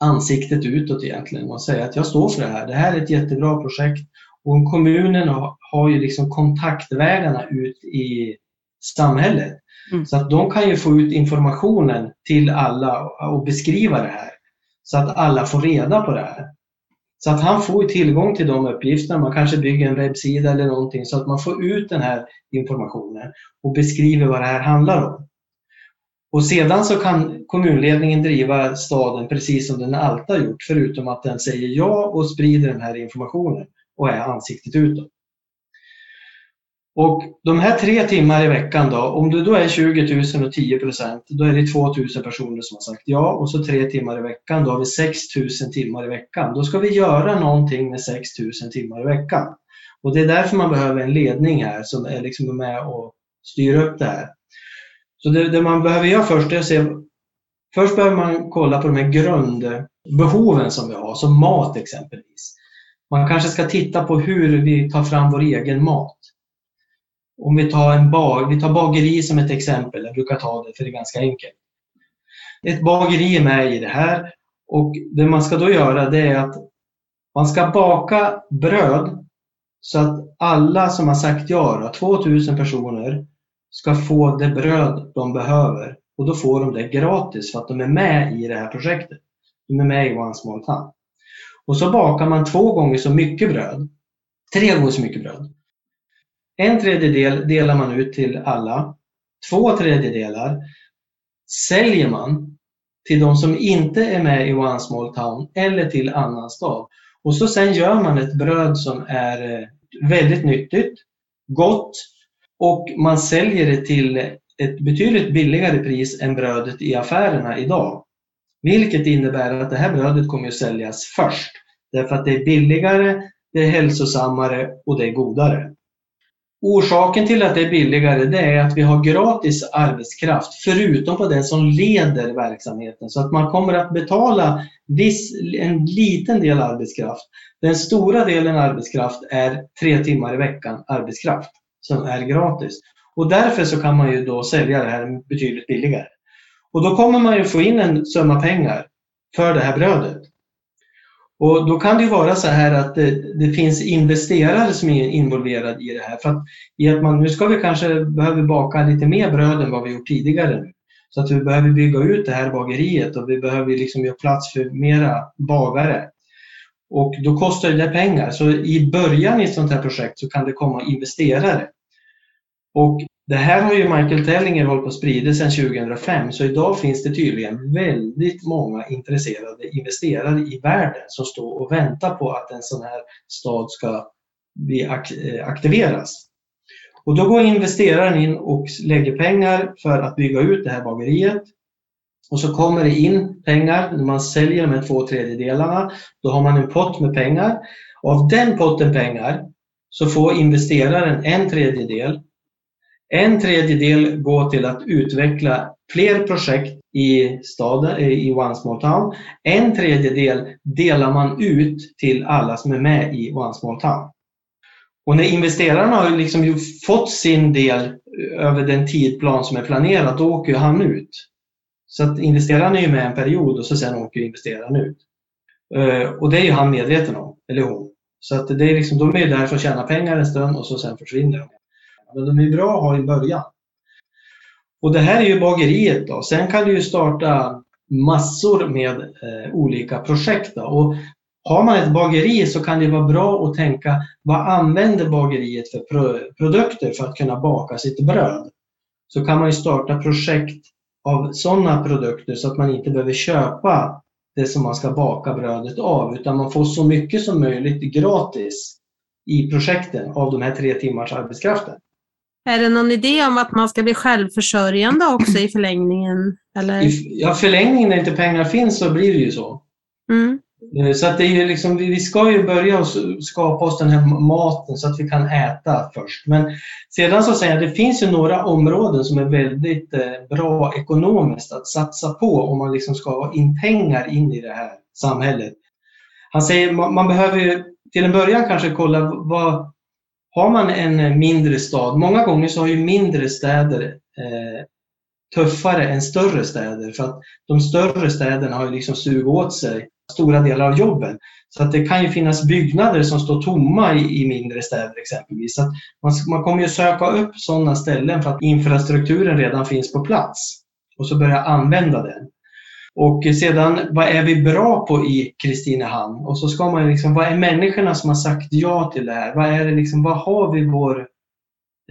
ansiktet utåt egentligen och säga att jag står för det här. Det här är ett jättebra projekt. Och kommunen har ju liksom kontaktvägarna ut i samhället. Mm. Så att de kan ju få ut informationen till alla och beskriva det här. Så att alla får reda på det här. Så att han får tillgång till de uppgifterna. Man kanske bygger en webbsida eller någonting så att man får ut den här informationen och beskriver vad det här handlar om. Och sedan så kan kommunledningen driva staden precis som den alltid har gjort förutom att den säger ja och sprider den här informationen och är ansiktet utåt. Och de här tre timmar i veckan då, om det då är 20 000 och 10 procent, då är det 2 000 personer som har sagt ja och så tre timmar i veckan, då har vi 6 000 timmar i veckan. Då ska vi göra någonting med 6 000 timmar i veckan. Och det är därför man behöver en ledning här som är liksom med och styr upp det här. Så det, det man behöver göra först är att se, först behöver man kolla på de här grundbehoven som vi har, som mat exempelvis. Man kanske ska titta på hur vi tar fram vår egen mat. Om vi tar, en bag, vi tar bageri som ett exempel, jag brukar ta det för det är ganska enkelt. Ett bageri är med i det här och det man ska då göra det är att man ska baka bröd så att alla som har sagt ja, 2000 personer, ska få det bröd de behöver. Och då får de det gratis för att de är med i det här projektet. De är med i One Small Town. Och så bakar man två gånger så mycket bröd. Tre gånger så mycket bröd. En tredjedel delar man ut till alla. Två tredjedelar säljer man till de som inte är med i One Small Town eller till annan stad. Och så sen gör man ett bröd som är eh, väldigt nyttigt, gott och man säljer det till ett betydligt billigare pris än brödet i affärerna idag. Vilket innebär att det här brödet kommer att säljas först. Därför att det är billigare, det är hälsosammare och det är godare. Orsaken till att det är billigare det är att vi har gratis arbetskraft förutom på den som leder verksamheten. Så att man kommer att betala viss, en liten del arbetskraft. Den stora delen arbetskraft är tre timmar i veckan arbetskraft som är gratis. Och därför så kan man ju då sälja det här betydligt billigare. Och då kommer man ju få in en summa pengar för det här brödet. Och Då kan det vara så här att det, det, finns investerare som är involverade i det här. För att, i att man, nu ska vi kanske behöva baka lite mer bröd än vad vi gjort tidigare. Nu. Så att vi behöver bygga ut det här bageriet och vi behöver liksom göra plats för mera bagare. Och då kostar det pengar. Så i början i ett sånt här projekt så kan det komma investerare. Och det här har ju Michael Tellinger hållit på att sprida sedan 2005 så idag finns det tydligen väldigt många intresserade investerare i världen som står och väntar på att en sån här stad ska bli eh, aktiveras. Och då går investeraren in och lägger pengar för att bygga ut det här bageriet. Och så kommer det in pengar när man säljer de här två tredjedelarna. Då har man en pott med pengar. Och av den potten pengar så får investeraren en tredjedel en tredjedel går till att utveckla fler projekt i staden, eh, i One Small Town. En tredjedel delar man ut till alla som är med i One Small Town. Och när investerarna har liksom fått sin del eh, över den tidplan som är planerad, då åker han ut. Så att investeraren är med en period och så sen åker investeraren ut. Eh, och det är ju han medveten om, eller hon. Så att det är liksom, de är där för att tjäna pengar en stund och så sen försvinner de. Men de är bra att ha i början. Och det här är ju bageriet då. Sen kan du ju starta massor med eh, olika projekt. Då. Och har man ett bageri så kan det vara bra att tänka vad använder bageriet för pro produkter för att kunna baka sitt bröd? Så kan man ju starta projekt av sådana produkter så att man inte behöver köpa det som man ska baka brödet av utan man får så mycket som möjligt gratis i projekten av de här tre timmars arbetskraften. Är det någon idé om att man ska bli självförsörjande också i förlängningen? Eller? Ja, förlängningen när inte pengar finns så blir det ju så. Mm. Eh, så att det är liksom, vi ska ju börja skapa oss den här maten så att vi kan äta först. Men sedan så säger jag, det finns ju några områden som är väldigt eh, bra ekonomiskt att satsa på om man liksom ska ha in pengar in i det här samhället. Han säger man, man behöver ju till en början kanske kolla vad, har man en eh, mindre stad, många gånger så har ju mindre städer eh, tuffare än större städer för att de större städerna har ju liksom sugit åt sig stora delar av jobben. Så att det kan ju finnas byggnader som står tomma i, i mindre städer exempelvis. Så man, man kommer ju söka upp sådana ställen för att infrastrukturen redan finns på plats och så börja använda den. Och sedan, vad är vi bra på i Kristinehamn? Och så ska man liksom, vad är människorna som har sagt ja till det här? Vad, är det liksom, vad har vi vår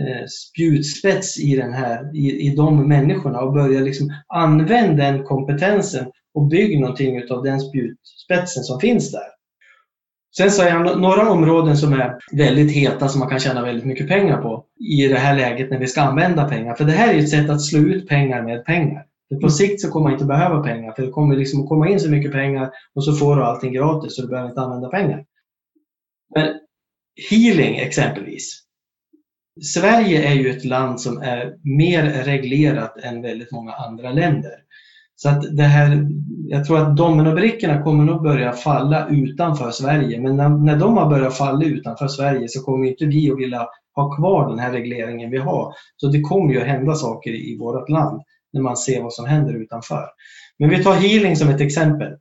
eh, spjutspets i, den här, i, i de människorna? Och börja liksom använda den kompetensen och bygga någonting av den spjutspetsen som finns där. Sen så är jag några områden som är väldigt heta som man kan tjäna väldigt mycket pengar på i det här läget när vi ska använda pengar. För det här är ett sätt att slå ut pengar med pengar. För på sikt så kommer man inte behöva pengar för det kommer liksom att komma in så mycket pengar och så får du allting gratis så du behöver inte använda pengar. Men healing exempelvis. Sverige är ju ett land som är mer reglerat än väldigt många andra länder. Så att det här, jag tror att dominobrickorna kommer nog börja falla utanför Sverige. Men när, när de har börjat falla utanför Sverige så kommer inte vi att vilja ha kvar den här regleringen vi har. Så det kommer ju att hända saker i vårt land när man ser vad som händer utanför. Men vi tar healing som ett exempel.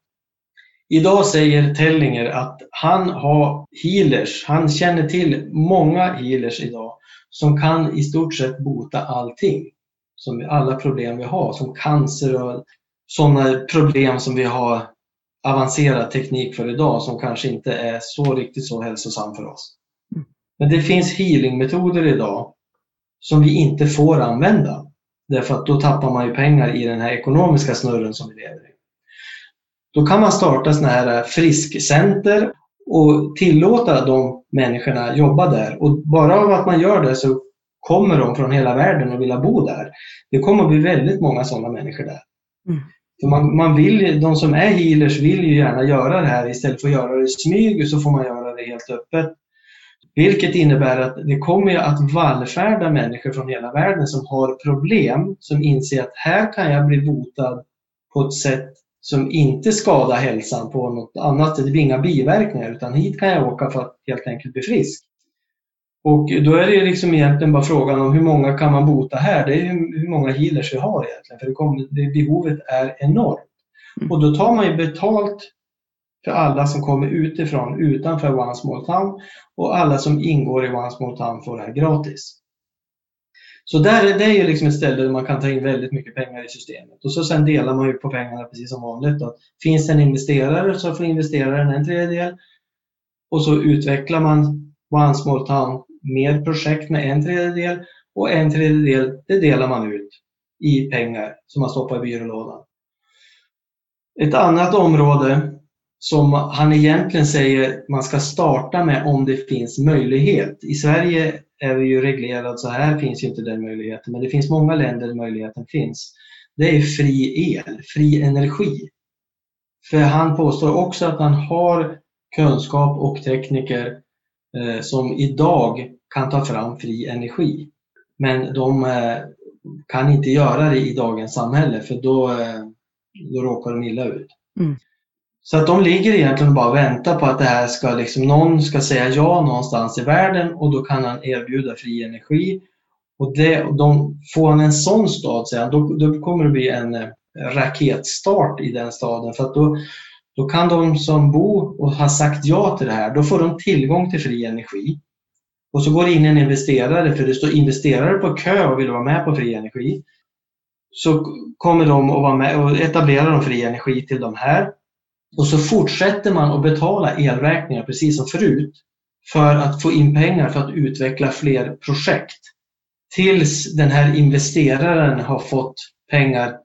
Idag säger Tellinger att han har healers, han känner till många healers idag som kan i stort sett bota allting. Som alla problem vi har, som cancer och sådana problem som vi har avancerad teknik för idag som kanske inte är så riktigt så hälsosam för oss. Mm. Men det finns healingmetoder idag som vi inte får använda. Därför att då tappar man ju pengar i den här ekonomiska snurren som vi lever i. Då kan man starta sådana här friskcenter och tillåta de människorna jobba där. Och bara av att man gör det så kommer de från hela världen och vilja bo där. Det kommer att bli väldigt många sådana människor där. Mm. För man, man vill, de som är healers vill ju gärna göra det här istället för att göra det i smyg så får man göra det helt öppet. Vilket innebär att det kommer att vallfärda människor från hela världen som har problem, som inser att här kan jag bli botad på ett sätt som inte skadar hälsan på något annat sätt. Det blir inga biverkningar utan hit kan jag åka för att helt enkelt bli frisk. Och då är det liksom egentligen bara frågan om hur många kan man bota här? Det är hur många healers vi har egentligen, för det kommer, det, behovet är enormt. Mm. Och då tar man ju betalt för alla som kommer utifrån, utanför One Small Town och alla som ingår i One Small Town får det här gratis. Så där, det är ju liksom ett ställe där man kan ta in väldigt mycket pengar i systemet. Och så sen delar man ju på pengarna precis som vanligt. Då. Finns det en investerare så får investeraren en tredjedel. Och så utvecklar man One Small Town med projekt med en tredjedel. och en tredjedel det delar man ut i pengar som man stoppar i byrålådan. Ett annat område som han egentligen säger man ska starta med om det finns möjlighet. I Sverige är vi ju reglerade så här finns ju inte den möjligheten, men det finns många länder där möjligheten finns. Det är fri el, fri energi. För han påstår också att han har kunskap och tekniker eh, som idag kan ta fram fri energi. Men de eh, kan inte göra det i dagens samhälle för då, eh, då råkar de illa ut. Mm. Så att de ligger egentligen bara och väntar på att det här ska liksom, någon ska säga ja någonstans i världen och då kan han erbjuda fri energi. Och det, de, får han en sån stad, säger han, då, då kommer det bli en eh, raketstart i den staden. För att då, då kan de som bor och har sagt ja till det här, då får de tillgång till fri energi. Och så går det in en investerare, för det står investerare på kö och vill vara med på fri energi. Så kommer de att vara med och etablera de fri energi till de här. Och så fortsätter man att betala elräkningar precis som förut för att få in pengar för att utveckla fler projekt. Tills den här investeraren har fått pengar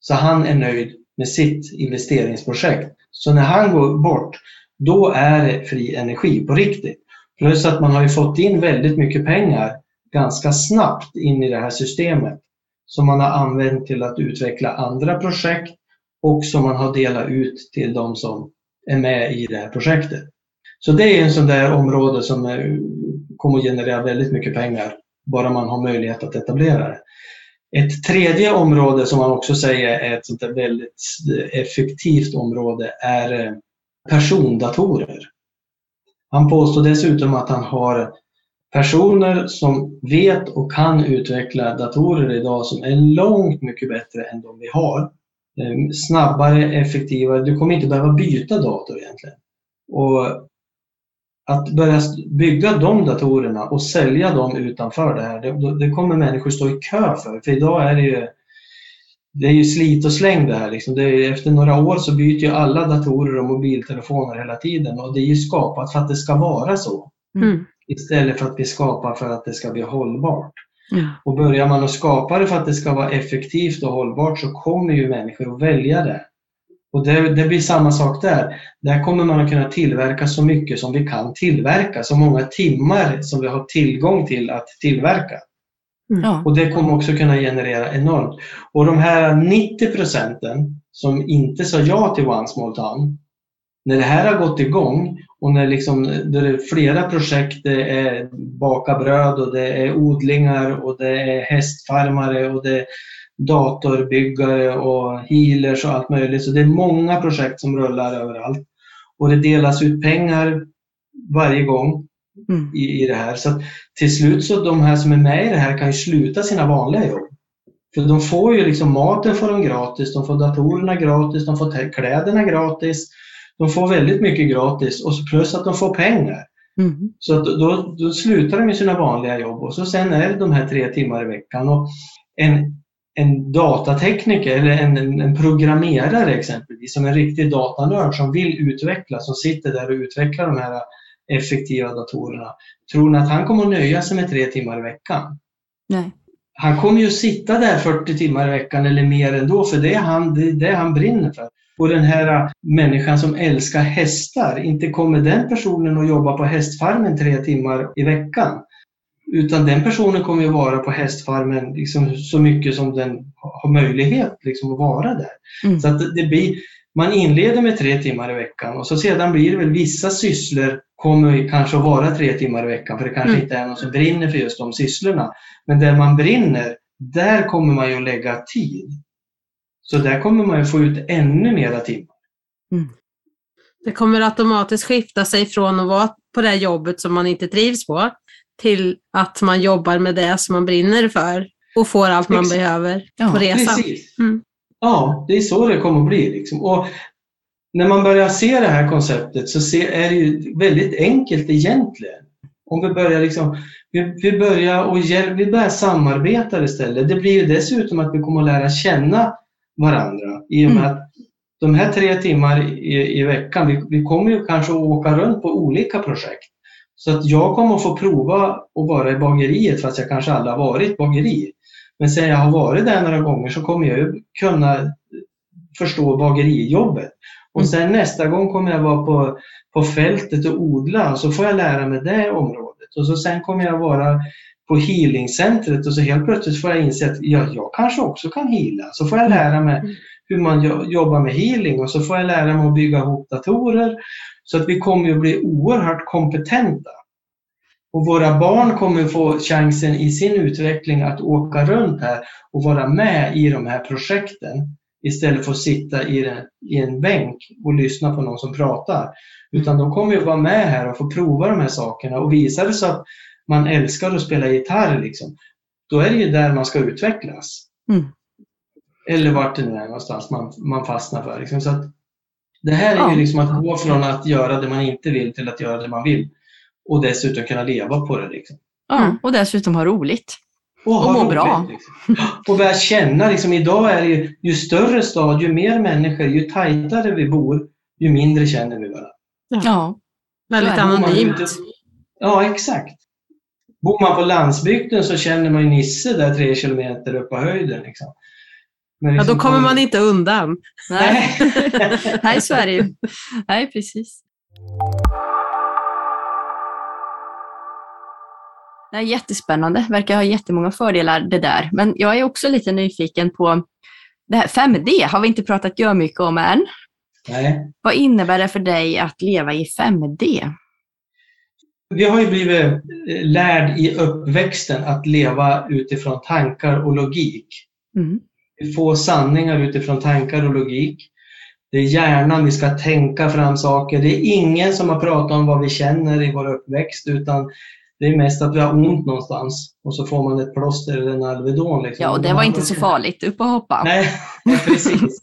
så han är nöjd med sitt investeringsprojekt. Så när han går bort, då är det fri energi på riktigt. Plus att man har ju fått in väldigt mycket pengar ganska snabbt in i det här systemet som man har använt till att utveckla andra projekt och som man har delat ut till de som är med i det här projektet. Så det är en sån där område som kommer att generera väldigt mycket pengar bara man har möjlighet att etablera det. Ett tredje område som man också säger är ett sånt väldigt effektivt område är eh, persondatorer. Han påstår dessutom att han har personer som vet och kan utveckla datorer idag som är långt mycket bättre än de vi har. Eh, snabbare, effektivare. Du kommer inte behöva byta dator egentligen. Och att börja bygga de datorerna och sälja dem utanför det här, det, det, kommer människor stå i kö för. För idag är det ju, det är ju slit och släng det här. Liksom. Det är, efter några år så byter ju alla datorer och mobiltelefoner hela tiden och det är ju skapat för att det ska vara så. Mm. Istället för att bli skapat för att det ska bli hållbart. Mm. Och börjar man att skapa det för att det ska vara effektivt och hållbart så kommer ju människor att välja det. Och det, det, blir samma sak där. Där kommer man att kunna tillverka så mycket som vi kan tillverka, så många timmar som vi har tillgång till att tillverka. Mm. Och det kommer också kunna generera enormt. Och de här 90 procenten som inte sa ja till One Small Town, när det här har gått igång och när liksom, det är flera projekt, det är baka bröd och det är odlingar och det är hästfarmare och det datorbyggare och healers och allt möjligt. Så det är många projekt som rullar överallt. Och det delas ut pengar varje gång mm. i, i det här. Så till slut så de här som är med i det här kan ju sluta sina vanliga jobb. För de får ju liksom maten får de gratis, de får datorerna gratis, de får kläderna gratis. De får väldigt mycket gratis och plus att de får pengar. Mm. Så då, då slutar de med sina vanliga jobb och så sen är det de här tre timmar i veckan. Och en en datatekniker eller en, en, en, programmerare exempelvis, som en riktig datanörd som vill utveckla, som sitter där och utvecklar de här effektiva datorerna. Tror ni att han kommer att nöja sig med tre timmar i veckan? Nej. Han kommer ju sitta där 40 timmar i veckan eller mer ändå, för det är han, det är det han brinner för. Och den här människan som älskar hästar, inte kommer den personen att jobba på hästfarmen tre timmar i veckan. Utan den personen kommer ju vara på hästfarmen liksom så mycket som den har möjlighet liksom att vara där. Mm. Så att det blir, man inleder med tre timmar i veckan och så sedan blir det väl vissa sysslor kommer kanske att vara tre timmar i veckan för det kanske mm. inte är någon som brinner för just de sysslorna. Men där man brinner, där kommer man ju att lägga tid. Så där kommer man ju få ut ännu mera timmar. Mm. Det kommer automatiskt skifta sig från att vara på det jobbet som man inte trivs på till att man jobbar med det som man brinner för och får allt man Exakt. behöver ja, på resan. Mm. Ja, det är så det kommer att bli. Liksom. Och när man börjar se det här konceptet så är det ju väldigt enkelt egentligen. Om vi börjar, liksom, vi, vi börjar, och vi börjar samarbeta istället. Det blir ju dessutom att vi kommer att lära känna varandra i och med mm. att de här tre timmar i, i veckan, vi, vi kommer ju kanske att åka runt på olika projekt. Så att jag kommer att få prova att vara i bageriet fast jag kanske aldrig har varit bageri. Men sen jag har varit där några gånger så kommer jag ju kunna förstå bagerijobbet. Och Mm. sen nästa gång kommer jag vara på, på fältet och odla så får jag lära mig det området. Och så sen kommer jag vara på healingcentret och så helt plötsligt får jag inse att ja, jag kanske också kan heala. Så får jag lära mig Mm. hur man jo- jobbar med healing och så får jag lära mig att bygga ihop datorer. Så att vi kommer ju bli oerhört kompetenta. Och våra barn kommer få chansen i sin utveckling att åka runt här och vara med i de här projekten istället för att sitta i en, i en bänk och lyssna på någon som pratar. Utan de kommer ju vara med här och få prova de här sakerna och visar det så att man älskar att spela gitarr, liksom, då är det ju där man ska utvecklas. Mm. Eller vart det nu är någonstans man, man fastnar för. Liksom. Så att det här är Ja. ju liksom att gå från att göra det man inte vill till att göra det man vill. Och dessutom kunna leva på det. Liksom. Ja, Mm. och dessutom ha roligt. ha Och må roligt, bra. Liksom. Och börja känna, liksom, idag är det ju, ju större stad, ju mer människor, ju tajtare vi bor, ju mindre känner vi varandra. Ja. Väldigt. Bor man anonymt. Ja, exakt. Bor man på landsbygden så känner man ju Nisse där tre kilometer upp på höjden. Liksom. Ja, liksom då kommer man inte undan. Nej. Nej, så är det ju. Nej, precis. Det är jättespännande. Verkar ha jättemånga fördelar det där. Men jag är också lite nyfiken på det här 5D har vi inte pratat gör mycket om än. Nej. Vad innebär det för dig att leva i 5D? Vi har ju blivit eh, lärd i uppväxten att leva utifrån tankar och logik. Mm. Vi får sanningar utifrån tankar och logik. Det är hjärnan vi ska tänka fram saker. Det är ingen som har pratat om vad vi känner i vår uppväxt utan det är mest att vi har ont någonstans och så får man ett plåster eller en Alvedon. Liksom. Ja, och det var inte så farligt. Upp och hoppa. Nej, precis.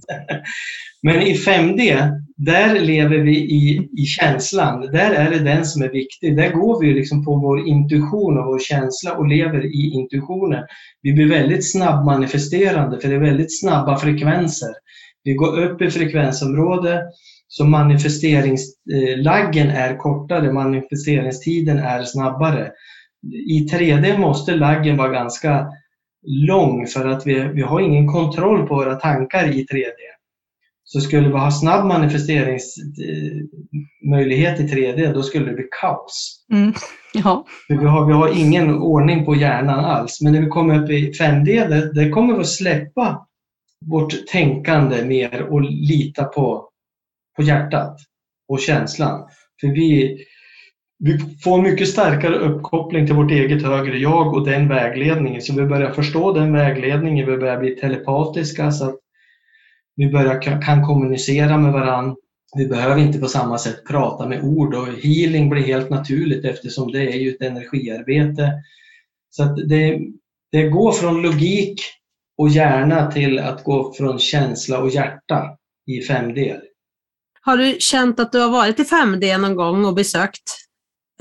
Men i 5D, där lever vi i, i känslan. Där är det den som är viktig. Där går vi liksom på vår intuition och vår känsla och lever i intuitionen. Vi blir väldigt snabbmanifesterande för det är väldigt snabba frekvenser. Vi går upp i frekvensområde så manifesteringslaggen är kortare, manifesteringstiden är snabbare. I 3D måste laggen vara ganska lång för att vi, vi har ingen kontroll på våra tankar i 3D. Så skulle vi ha snabb manifesteringsmöjlighet i 3D, då skulle det bli kaos. Mm. Ja. För vi, har, vi har ingen ordning på hjärnan alls. Men när vi kommer upp i 5D, där, där kommer vi att släppa vårt tänkande mer och lita på, på hjärtat och känslan. För vi, vi får mycket starkare uppkoppling till vårt eget högre jag och den vägledningen. Så vi börjar förstå den vägledningen, vi börjar bli telepatiska så att vi börjar, kan, kommunicera med varandra. Vi behöver inte på samma sätt prata med ord och healing blir helt naturligt eftersom det är ju ett energiarbete. Så att det, det går från logik och hjärna till att gå från känsla och hjärta i 5D. Har du känt att du har varit i 5D någon gång och besökt?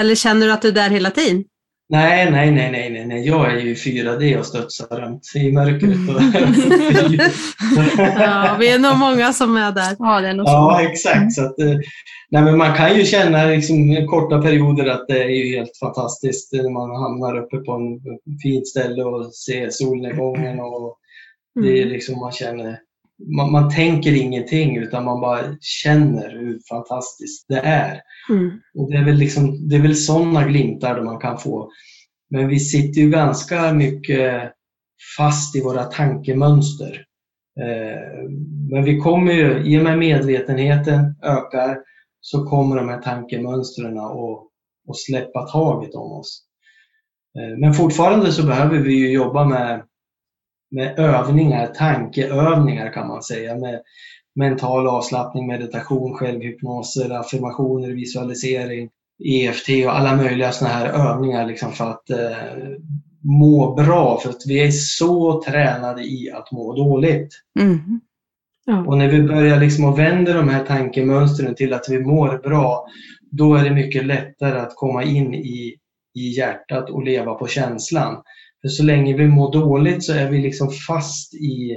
Eller känner du att du är där hela tiden? Nej, nej, nej, nej, nej, nej. jag är ju i 4D och studsar runt i mörkret. Och Ja, vi är nog många som är där. ja, det är nog så. Ja, exakt. Så att, eh, nej, men man kan ju känna liksom, korta perioder att det är ju helt fantastiskt när man hamnar uppe på en fint ställe och ser solnedgången. Och det är Mm. liksom, man, känner, man, man tänker ingenting utan man bara känner hur fantastiskt det är. Mm. Och det är väl, liksom, det är väl sådana glimtar man kan få. Men vi sitter ju ganska mycket fast i våra tankemönster. Eh, Men vi kommer ju, i och med medvetenheten ökar, så kommer de här tankemönstren att, att släppa taget om oss. Eh, Men fortfarande så behöver vi ju jobba med, med övningar, tankeövningar kan man säga, med mental avslappning, meditation, självhypnoser, affirmationer, visualisering, EFT och alla möjliga sådana här övningar liksom för att eh, må bra. För att vi är så tränade i att må dåligt. Mm. Ja. Och när vi börjar liksom att vända de här tankemönstren till att vi mår bra, då är det mycket lättare att komma in i, i hjärtat och leva på känslan. För så länge vi mår dåligt så är vi liksom fast i,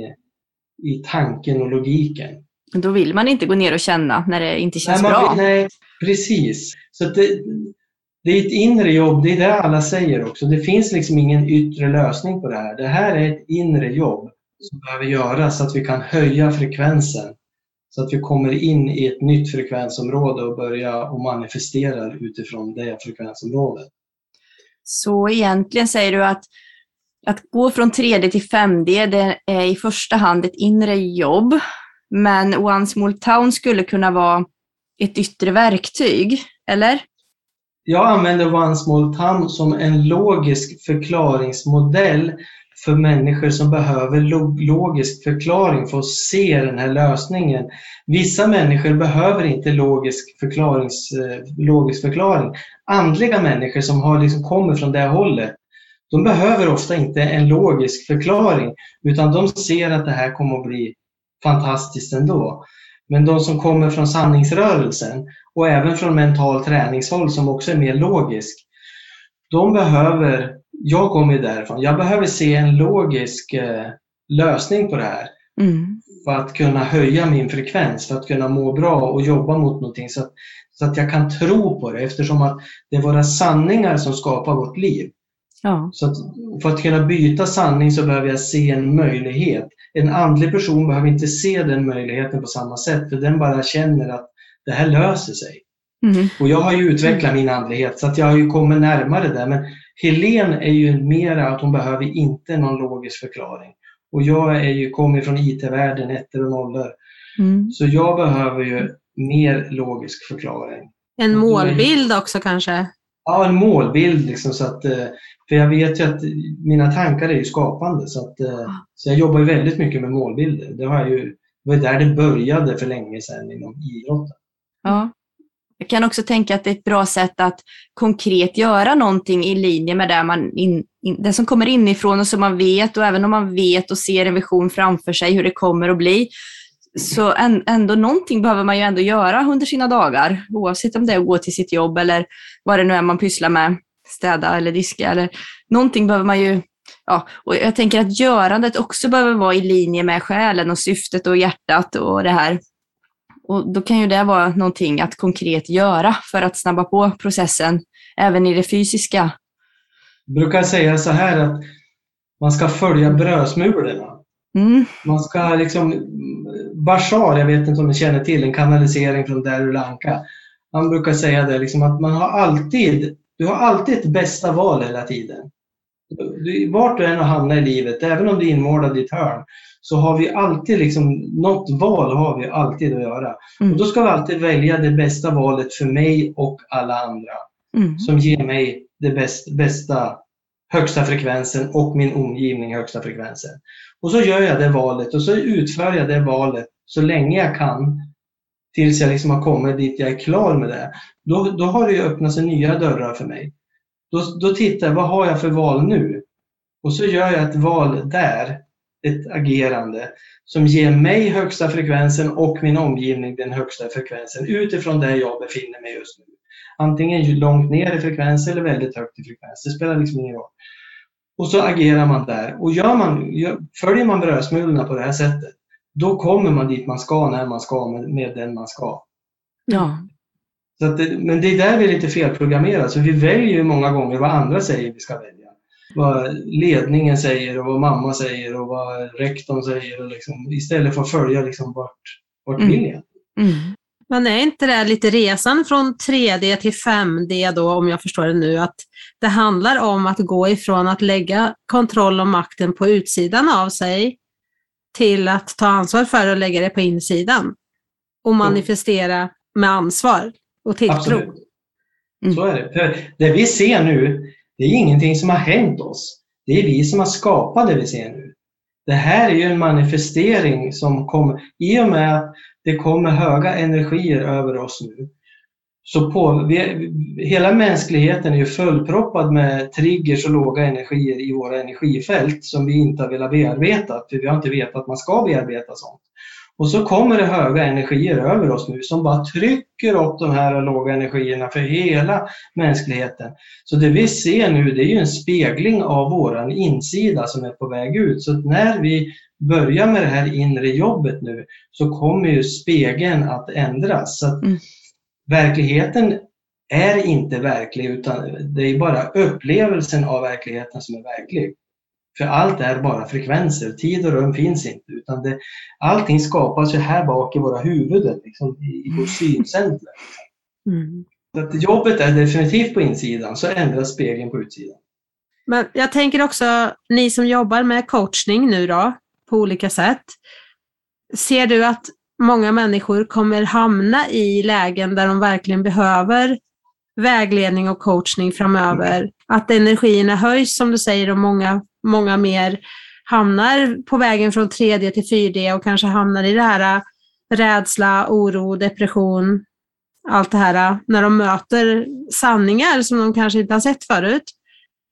i tanken och logiken. Då vill man inte gå ner och känna när det inte känns nej, bra. vill- nej, precis. Så det, det är ett inre jobb, det är det alla säger också. Det finns liksom ingen yttre lösning på det här. Det här är ett inre jobb som behöver göras så att vi kan höja frekvensen. Så att vi kommer in i ett nytt frekvensområde och börjar och manifesterar utifrån det frekvensområdet. Så egentligen säger du att att gå från 3D till 5D det är i första hand ett inre jobb, men One Small Town skulle kunna vara ett yttre verktyg, eller? Jag använder One Small Town som en logisk förklaringsmodell för människor som behöver logisk förklaring för att se den här lösningen. Vissa människor behöver inte logisk, förklarings, eh, logisk förklaring. Andliga människor som har liksom kommer från det hållet, de behöver ofta inte en logisk förklaring utan de ser att det här kommer att bli fantastiskt ändå. Men de som kommer från sanningsrörelsen och även från mental träningshåll som också är mer logisk, de behöver, jag kommer därifrån, jag behöver se en logisk eh, lösning på det här. Mm. För att kunna höja min frekvens, för att kunna må bra och jobba mot någonting så att, så att jag kan tro på det eftersom att det är våra sanningar som skapar vårt liv. Ja. Så att, för att kunna byta sanning så behöver jag se en möjlighet. En andlig person behöver inte se den möjligheten på samma sätt, för den bara känner att det här löser sig. Mm. Och jag har ju utvecklat min andlighet så att jag har ju kommit närmare det. Men Helen är ju mera att hon behöver inte någon logisk förklaring. Och jag är ju, kommer från IT-världen, ettor och nollor. Mm. Så jag behöver ju mer logisk förklaring. En målbild också kanske? Ja, en målbild. Liksom, så att, eh, för jag vet ju att mina tankar är ju skapande så, att, eh, så jag jobbar ju väldigt mycket med målbilder. Det, har ju, det var där det började för länge sedan inom idrotten. Ja. Jag kan också tänka att det är ett bra sätt att konkret göra någonting i linje med det, man in, in, det som kommer inifrån och som man vet och även om man vet och ser en vision framför sig hur det kommer att bli så ändå någonting behöver man ju ändå göra under sina dagar, oavsett om det är att gå till sitt jobb eller vad det nu är man pysslar med, städa eller diska eller någonting behöver man ju Ja, och jag tänker att görandet också behöver vara i linje med själen och syftet och hjärtat och det här. Och då kan ju det vara någonting att konkret göra för att snabba på processen, även i det fysiska. Jag brukar säga så här att man ska följa brödsmulorna. Mm. Man ska liksom, Bashar, jag vet inte om ni känner till en kanalisering från Darulanka. Han brukar säga det liksom att man har alltid, du har alltid ett bästa val hela tiden. Vart du än har hamnat i livet, även om du är inmålad i ett hörn, så har vi alltid liksom, något val har vi alltid att göra. Mm. Och då ska vi alltid välja det bästa valet för mig och alla andra. Mm. Som ger mig det bäst, bästa, högsta frekvensen och min omgivning högsta frekvensen. Och så gör jag det valet och så utför jag det valet så länge jag kan tills jag liksom har kommit dit jag är klar med det. Då, då har det ju öppnat sig nya dörrar för mig. Då, då tittar jag, vad har jag för val nu? Och så gör jag ett val där, ett agerande som ger mig högsta frekvensen och min omgivning den högsta frekvensen utifrån där jag befinner mig just nu. Antingen långt ner i frekvens eller väldigt högt i frekvens. Det spelar liksom ingen roll. Och så agerar man där. Och gör man, följer man brödsmulorna på det här sättet, då kommer man dit man ska när man ska med, med den man ska. Ja. Så det, men det är där vi är lite felprogrammerade. Så vi väljer ju många gånger vad andra säger vi ska välja. Vad ledningen säger och vad mamma säger och vad rektorn säger. Och liksom, istället för att följa liksom vart, vart mm. vill jag. Mm. Men är inte det lite resan från 3D till 5D då, om jag förstår det nu, att det handlar om att gå ifrån att lägga kontroll och makten på utsidan av sig till att ta ansvar för att lägga det på insidan och manifestera med ansvar och tilltro. Mm. Så är det. För det vi ser nu, det är ingenting som har hänt oss. Det är vi som har skapat det vi ser nu. Det här är ju en manifestering som kommer, i och med att det kommer höga energier över oss nu. Så på, vi, hela mänskligheten är ju fullproppad med triggers och låga energier i våra energifält som vi inte har velat bearbeta, för vi har inte vetat att man ska bearbeta sånt. Och så kommer det höga energier över oss nu som bara trycker upp de här låga energierna för hela mänskligheten. Så det vi ser nu det är ju en spegling av våran insida som är på väg ut. Så när vi börjar med det här inre jobbet nu så kommer ju spegeln att ändras. Så att mm. Verkligheten är inte verklig utan det är bara upplevelsen av verkligheten som är verklig. För allt är bara frekvenser, tid och rum finns inte. Utan det, allting skapas ju här bak i våra huvuden, liksom, i, i vårt syncentrum. Mm. att jobbet är definitivt på insidan, så ändras spegeln på utsidan. Men jag tänker också, ni som jobbar med coachning nu då, på olika sätt. Ser du att många människor kommer hamna i lägen där de verkligen behöver vägledning och coachning framöver? Att energierna höjs som du säger och många, många mer hamnar på vägen från 3D till 4D och kanske hamnar i det här äh, rädsla, oro, depression, allt det här äh, när de möter sanningar som de kanske inte har sett förut.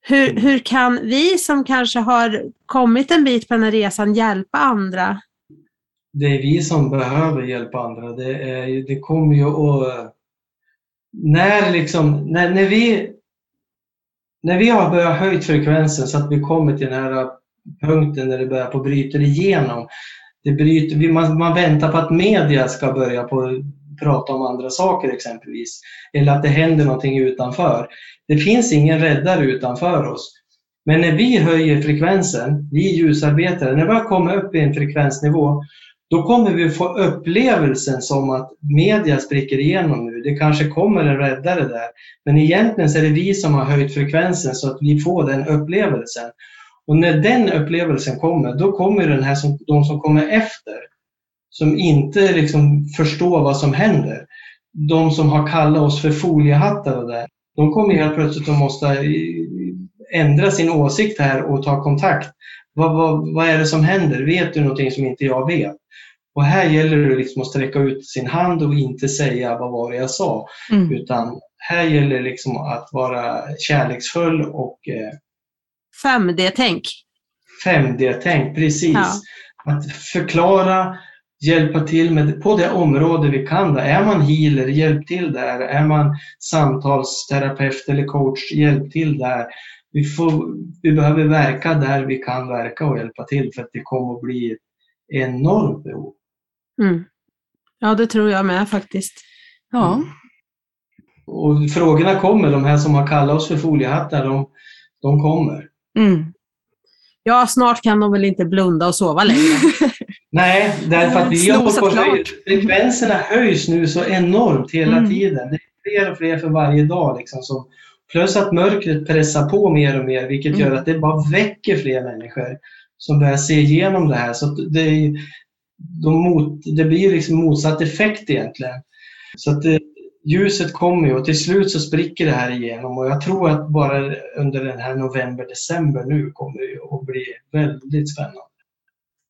Hur, hur kan vi som kanske har kommit en bit på den här resan hjälpa andra? Det är vi som behöver hjälpa andra. Det, är, det kommer ju att... När, liksom, när, när, vi, när vi har börjat höja frekvensen så att vi kommer till den här punkten där det börjar på bryta igenom. Det bryter, man, man väntar på att media ska börja på prata om andra saker exempelvis. Eller att det händer någonting utanför. Det finns ingen räddare utanför oss. Men när vi höjer frekvensen, vi ljusarbetare, när vi har kommit upp i en frekvensnivå, då kommer vi få upplevelsen som att media spricker igenom nu. Det kanske kommer en räddare där. Men egentligen så är det vi som har höjt frekvensen så att vi får den upplevelsen. Och när den upplevelsen kommer, då kommer den här som, de som kommer efter, som inte liksom förstår vad som händer. De som har kallat oss för foliehattar och det, de kommer helt plötsligt att måste eh, ändra sin åsikt här och ta kontakt. Vad, vad, vad är det som händer? Vet du någonting som inte jag vet? Och här gäller det liksom att sträcka ut sin hand och inte säga vad var det jag sa. Mm. Utan här gäller det liksom att vara kärleksfull och eh, 5D-tänk. 5D-tänk, precis. Ja. Att förklara, hjälpa till med, på det område vi kan. Då. Är man healer, hjälp till där. Är man samtalsterapeut eller coach, hjälp till där. Vi, får, vi behöver verka där vi kan verka och hjälpa till för att det kommer att bli ett enormt behov. Mm. Ja, det tror jag med faktiskt. Ja. Mm. Och frågorna kommer, de här som har kallat oss för foliehattar, de, de kommer. Mm. Ja, snart kan de väl inte blunda och sova längre. Nej, därför att vi jobbar på höjd. Frekvenserna höjs nu så enormt hela mm. tiden. Det är fler och fler för varje dag. Liksom, som, plus att mörkret pressar på mer och mer, vilket mm. gör att det bara väcker fler människor som börjar se igenom det här. Så det, de mot, det blir liksom motsatt effekt egentligen. Så att det, ljuset kommer ju och till slut så spricker det här igenom och jag tror att bara under den här november-december nu kommer det att bli väldigt spännande.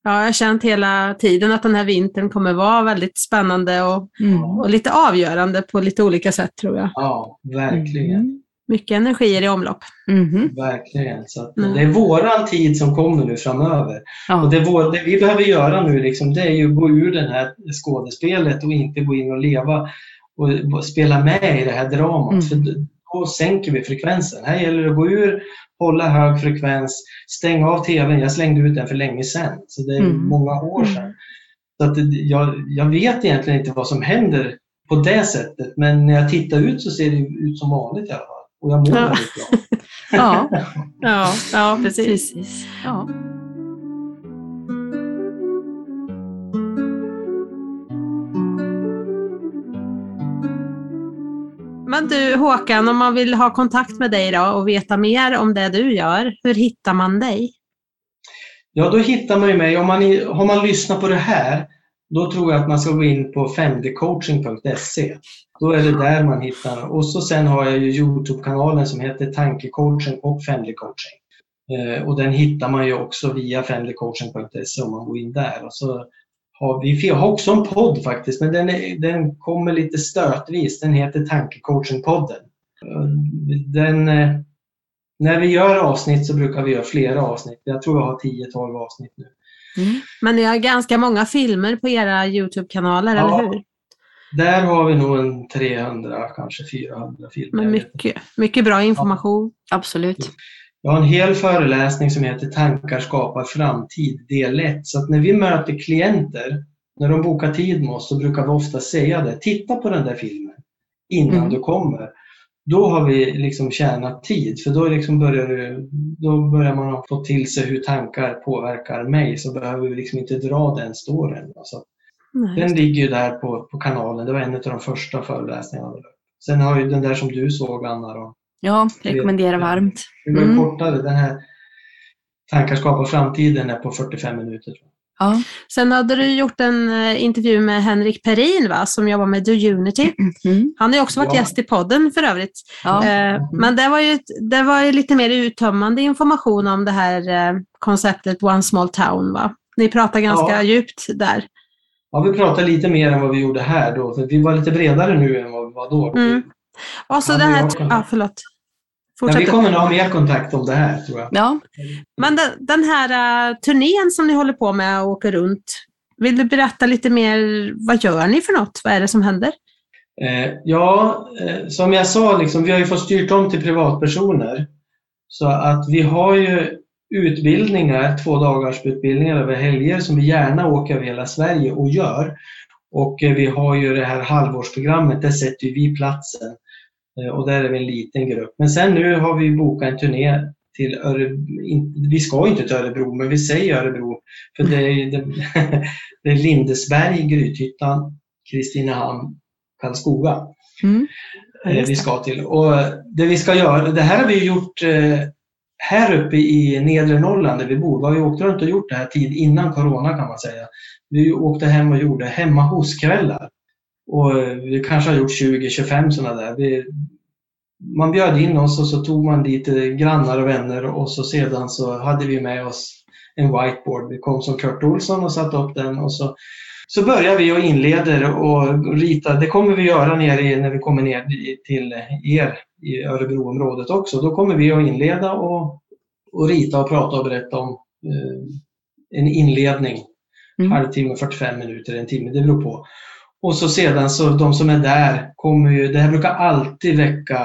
Ja, jag har känt hela tiden att den här vintern kommer vara väldigt spännande och, mm. och lite avgörande på lite olika sätt tror jag. Ja, verkligen. Mm. Mycket energier i omlopp. Mm. Verkligen. Så mm. Det är våran tid som kommer nu framöver. Ja. Och det, vår, det, vi behöver göra nu liksom, det är ju att gå ur det här skådespelet och inte gå in och leva och spela med i det här dramat. Mm. För då sänker vi frekvensen. Här gäller det att gå ur, hålla hög frekvens, stänga av TVn. Jag slängde ut den för länge sedan, så det är mm. många år sedan. Så att jag, jag vet egentligen inte vad som händer på det sättet, men när jag tittar ut så ser det ut som vanligt i alla fall. Och jag mår ja. väldigt bra. ja. ja, ja, precis. precis. Ja. Men du Håkan, om man vill ha kontakt med dig då och veta mer om det du gör, hur hittar man dig? Ja, då hittar man ju mig. Om man, har man lyssnat på det här, då tror jag att man ska gå in på 5dcoaching.se. Då är det där man hittar. Och så sen har jag ju Youtube-kanalen som heter Tankecoaching och 5D-coaching. Eh, och den hittar man ju också via 5dcoaching.se om man går in där. Och så har vi, vi har också en podd faktiskt, men den, är, den kommer lite stötvis. Den heter Tankecoaching-podden. Den, eh, när vi gör avsnitt så brukar vi göra flera avsnitt. Jag tror jag har 10-12 avsnitt nu. Mm. Men ni har ganska många filmer på era Youtube-kanaler, ja, eller hur? Där har vi nog en 300, kanske 400 filmer. Men mycket, mycket bra information. Ja. Absolut. Jag har en hel föreläsning som heter Tankar skapar framtid, del 1. Så att när vi möter klienter, när de bokar tid med oss, så brukar vi ofta säga det. Titta på den där filmen innan mm. du kommer. Då har vi liksom tjänat tid. För då, liksom börjar, det, då börjar man få till sig hur tankar påverkar mig. Så behöver vi liksom inte dra den storyn. Så Nej, den ligger ju där på, på kanalen. Det var en av de första föreläsningarna. Sen har ju den där som du såg, Anna. Då, ja, rekommenderar varmt. Det var mm. kortare. Den här Tankar skapar framtiden är på 45 minuter. Ja. Sen hade du gjort en uh, intervju med Henrik Perin va, som jobbar med Do Unity. Mm. Han har ju också varit ja. gäst i podden för övrigt. Ja. Uh, mm. Men det var, ju, det var ju lite mer uttömmande information om det här uh, konceptet One Small Town. Va? Ni pratar ganska ja. djupt där. Ja, vi pratar lite mer än vad vi gjorde här då. För vi var lite bredare nu än vad vi var då. Mm. Och så det här, ja, förlåt. Fortsätt. Ja, vi kommer nog ha mer kontakt om det här tror jag. Ja. Men den, här uh, turnén som ni håller på med och åker runt, vill du berätta lite mer, vad gör ni för något? Vad är det som händer? Eh, ja, eh, som jag sa, liksom, vi har ju fått styrt om till privatpersoner. Så att vi har ju utbildningar, två dagars utbildningar över helger som vi gärna åker över hela Sverige och gör. Och eh, vi har ju det här halvårsprogrammet, där sätter vi platsen. Eh, och där är vi en liten grupp. Men sen nu har vi bokat en turné till Örebro. Vi ska inte till Örebro, men vi säger Örebro. För det är, det, det är Lindesberg, Grythyttan, Kristinehamn, Karlskoga. Mm. Eh, vi ska till. Och det vi ska göra, det här har vi gjort eh, här uppe i nedre Norrland där vi bor. Vi har ju åkt runt och gjort det här tid innan Corona kan man säga. Vi åkte hem och gjorde hemma hos-kvällar. Och vi kanske har gjort 20-25 sådana där. Vi, man bjöd in oss och så tog man dit grannar och vänner och så sedan så hade vi med oss en whiteboard. Vi kom som Kurt Olsson och satte upp den och så, så börjar vi och inleder och rita. Det kommer vi göra nere när vi kommer ner till er i Örebroområdet också. Då kommer vi att inleda och, och rita och prata och berätta om eh, en inledning. Mm. Halvtimme, 45 minuter, en timme, det beror på. Och så sedan så de som är där kommer ju, det här brukar alltid väcka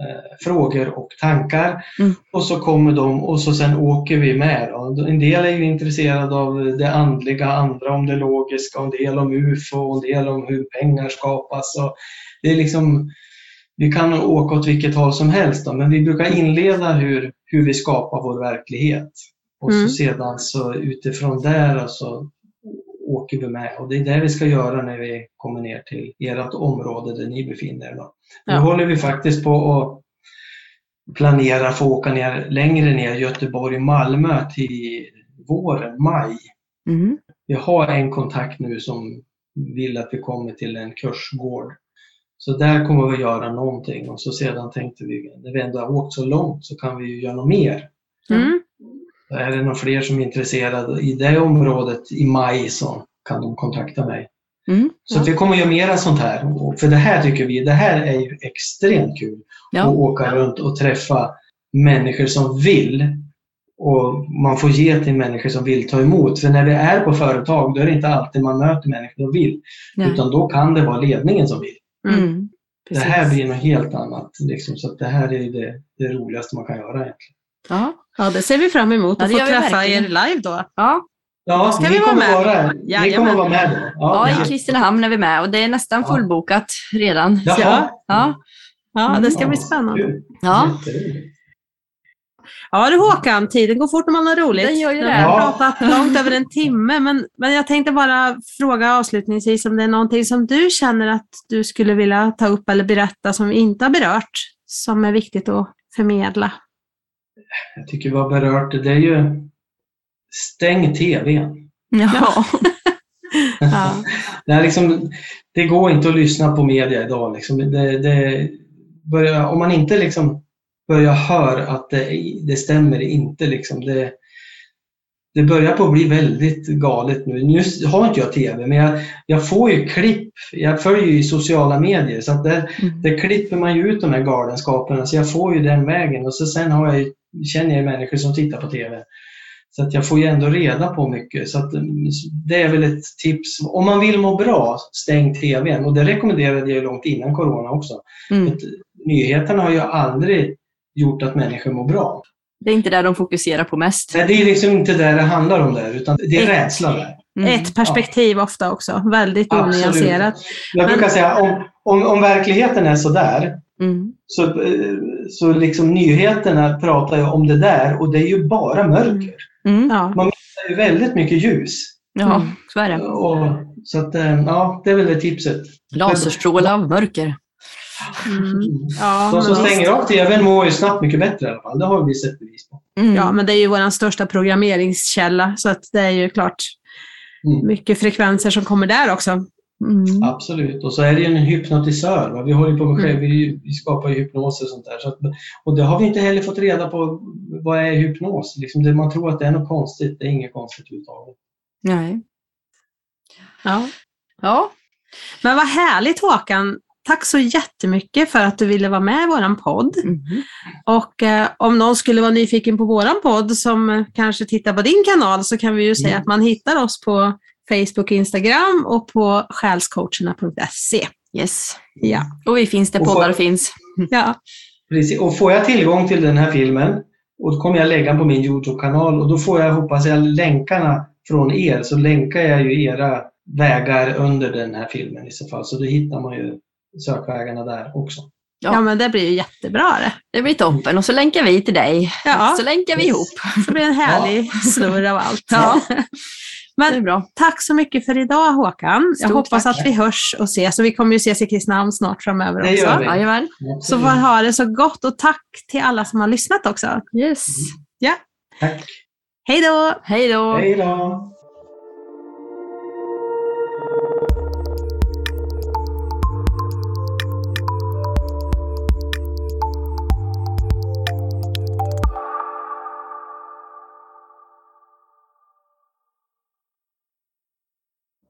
eh, frågor och tankar. Mm. Och så kommer de och så sen åker vi med. En del är ju intresserade av det andliga, andra om det logiska, en del om UFO, en del om hur pengar skapas. Och det är liksom, vi kan åka åt vilket håll som helst, då, men vi brukar inleda hur, hur vi skapar vår verklighet. Och så mm. sedan så utifrån där så åker vi med och det är det vi ska göra när vi kommer ner till ert område där ni befinner er. Ja. Nu håller vi faktiskt på att planera för att åka ner längre ner, Göteborg, Malmö till våren, maj. Mm. Vi har en kontakt nu som vill att vi kommer till en kursgård. Så där kommer vi göra någonting och så sedan tänkte vi, när vi ändå har åkt så långt så kan vi göra något mer. Mm. Är det några fler som är intresserade i det området i maj så kan de kontakta mig. Mm, så ja. vi kommer att göra mera sånt här. För det här tycker vi, det här är ju extremt kul. Ja. Att åka runt och träffa människor som vill. Och man får ge till människor som vill ta emot. För när vi är på företag då är det inte alltid man möter människor som vill. Ja. Utan då kan det vara ledningen som vill. Mm, det här blir något helt annat. Liksom, så det här är det, det roligaste man kan göra egentligen. Ja. Ja, det ser vi fram emot att få träffa er live då. Ja, Ja, ska vi vara med. Vara, ni kommer vara med. Ja, ja, i Kristinehamn är vi med och det är nästan fullbokat redan. Jaha. Ja, ja. ja, det ska bli spännande. Ja. Ja du Håkan, tiden går fort när man har roligt. Den gör ju det. Vi har pratat långt över en timme, men, men jag tänkte bara fråga avslutningsvis om det är någonting som du känner att du skulle vilja ta upp eller berätta som vi inte har berört, som är viktigt att förmedla? Jag tycker vi har berört det, det är ju stäng TVn. Ja. ja. det, är liksom, det går inte att lyssna på media idag. Liksom. Det, det börjar, om man inte liksom börjar höra att det, det stämmer inte, liksom, det, det börjar på att bli väldigt galet nu. Nu har inte jag TV, men jag, jag får ju klipp. Jag följer ju i sociala medier, så att där, mm. där klipper man ju ut de här galenskaperna. Så jag får ju den vägen. Och så sen har jag, känner jag människor som tittar på TV. Så att jag får ju ändå reda på mycket. Så att, det är väl ett tips. Om man vill må bra, stäng TVn. Och det rekommenderade jag långt innan Corona också. Mm. nyheterna har ju aldrig gjort att människor mår bra. Det är inte där de fokuserar på mest. Nej, det är liksom inte där det handlar om där, utan det är ett, rädsla där. Mm. Ett perspektiv ja. ofta också, väldigt onyanserat. Jag brukar säga om, om, om verkligheten är sådär, Mm. Så, eh, så liksom nyheterna pratar ju om det där och det är ju bara mörker. Mm. Ja. Det är ju väldigt mycket ljus. Ja, Mm. så är det. Och, så att, eh, ja, det är väl det tipset. Laserstråle av mörker. Mm. Ja, De som men visst. stänger av TVn mår ju snabbt mycket bättre i alla fall. Det har vi sett bevis på. Mm. ja, men det är ju vår största programmeringskälla, så att det är ju klart Mm. mycket frekvenser som kommer där också. Mm. Absolut. Och så är det ju en hypnotisör. Va? Vi håller på med själv, Mm. vi, vi skapar ju hypnoser och sånt där. Så att, och det har vi inte heller fått reda på. Vad är hypnos? Liksom det, man tror att det är något konstigt. Det är inget konstigt överhuvudtaget. Nej. Ja. Ja. Men vad härligt Håkan! Tack så jättemycket för att du ville vara med i vår podd. Mm. Och eh, om någon skulle vara nyfiken på vår podd som eh, kanske tittar på din kanal så kan vi ju säga Mm. att man hittar oss på Facebook, Instagram och på själscoacherna.se. Yes. Ja. Och vi finns där Och poddar finns. ja. Precis. Och får jag tillgång till den här filmen och då kommer jag lägga den på min Youtube-kanal och då får jag, hoppas jag, länkarna från er. Så länkar jag ju era vägar under den här filmen i så fall. Så då hittar man ju sökvägarna där också. Ja. Ja. men det blir ju jättebra det. Det blir toppen. Och så länkar vi till dig. Ja. Så länkar vi ihop. Så blir det en härlig snurr av allt. Ja. Det är Men bra. tack så mycket för idag Håkan. Jag Stort hoppas tack. att vi hörs och ses och vi kommer ju ses i Kristinehamn snart framöver Det också. gör vi. Så får ha det så gott och tack till alla som har lyssnat också. Yes. Ja, Tack. hej då! Hej då. Hej då!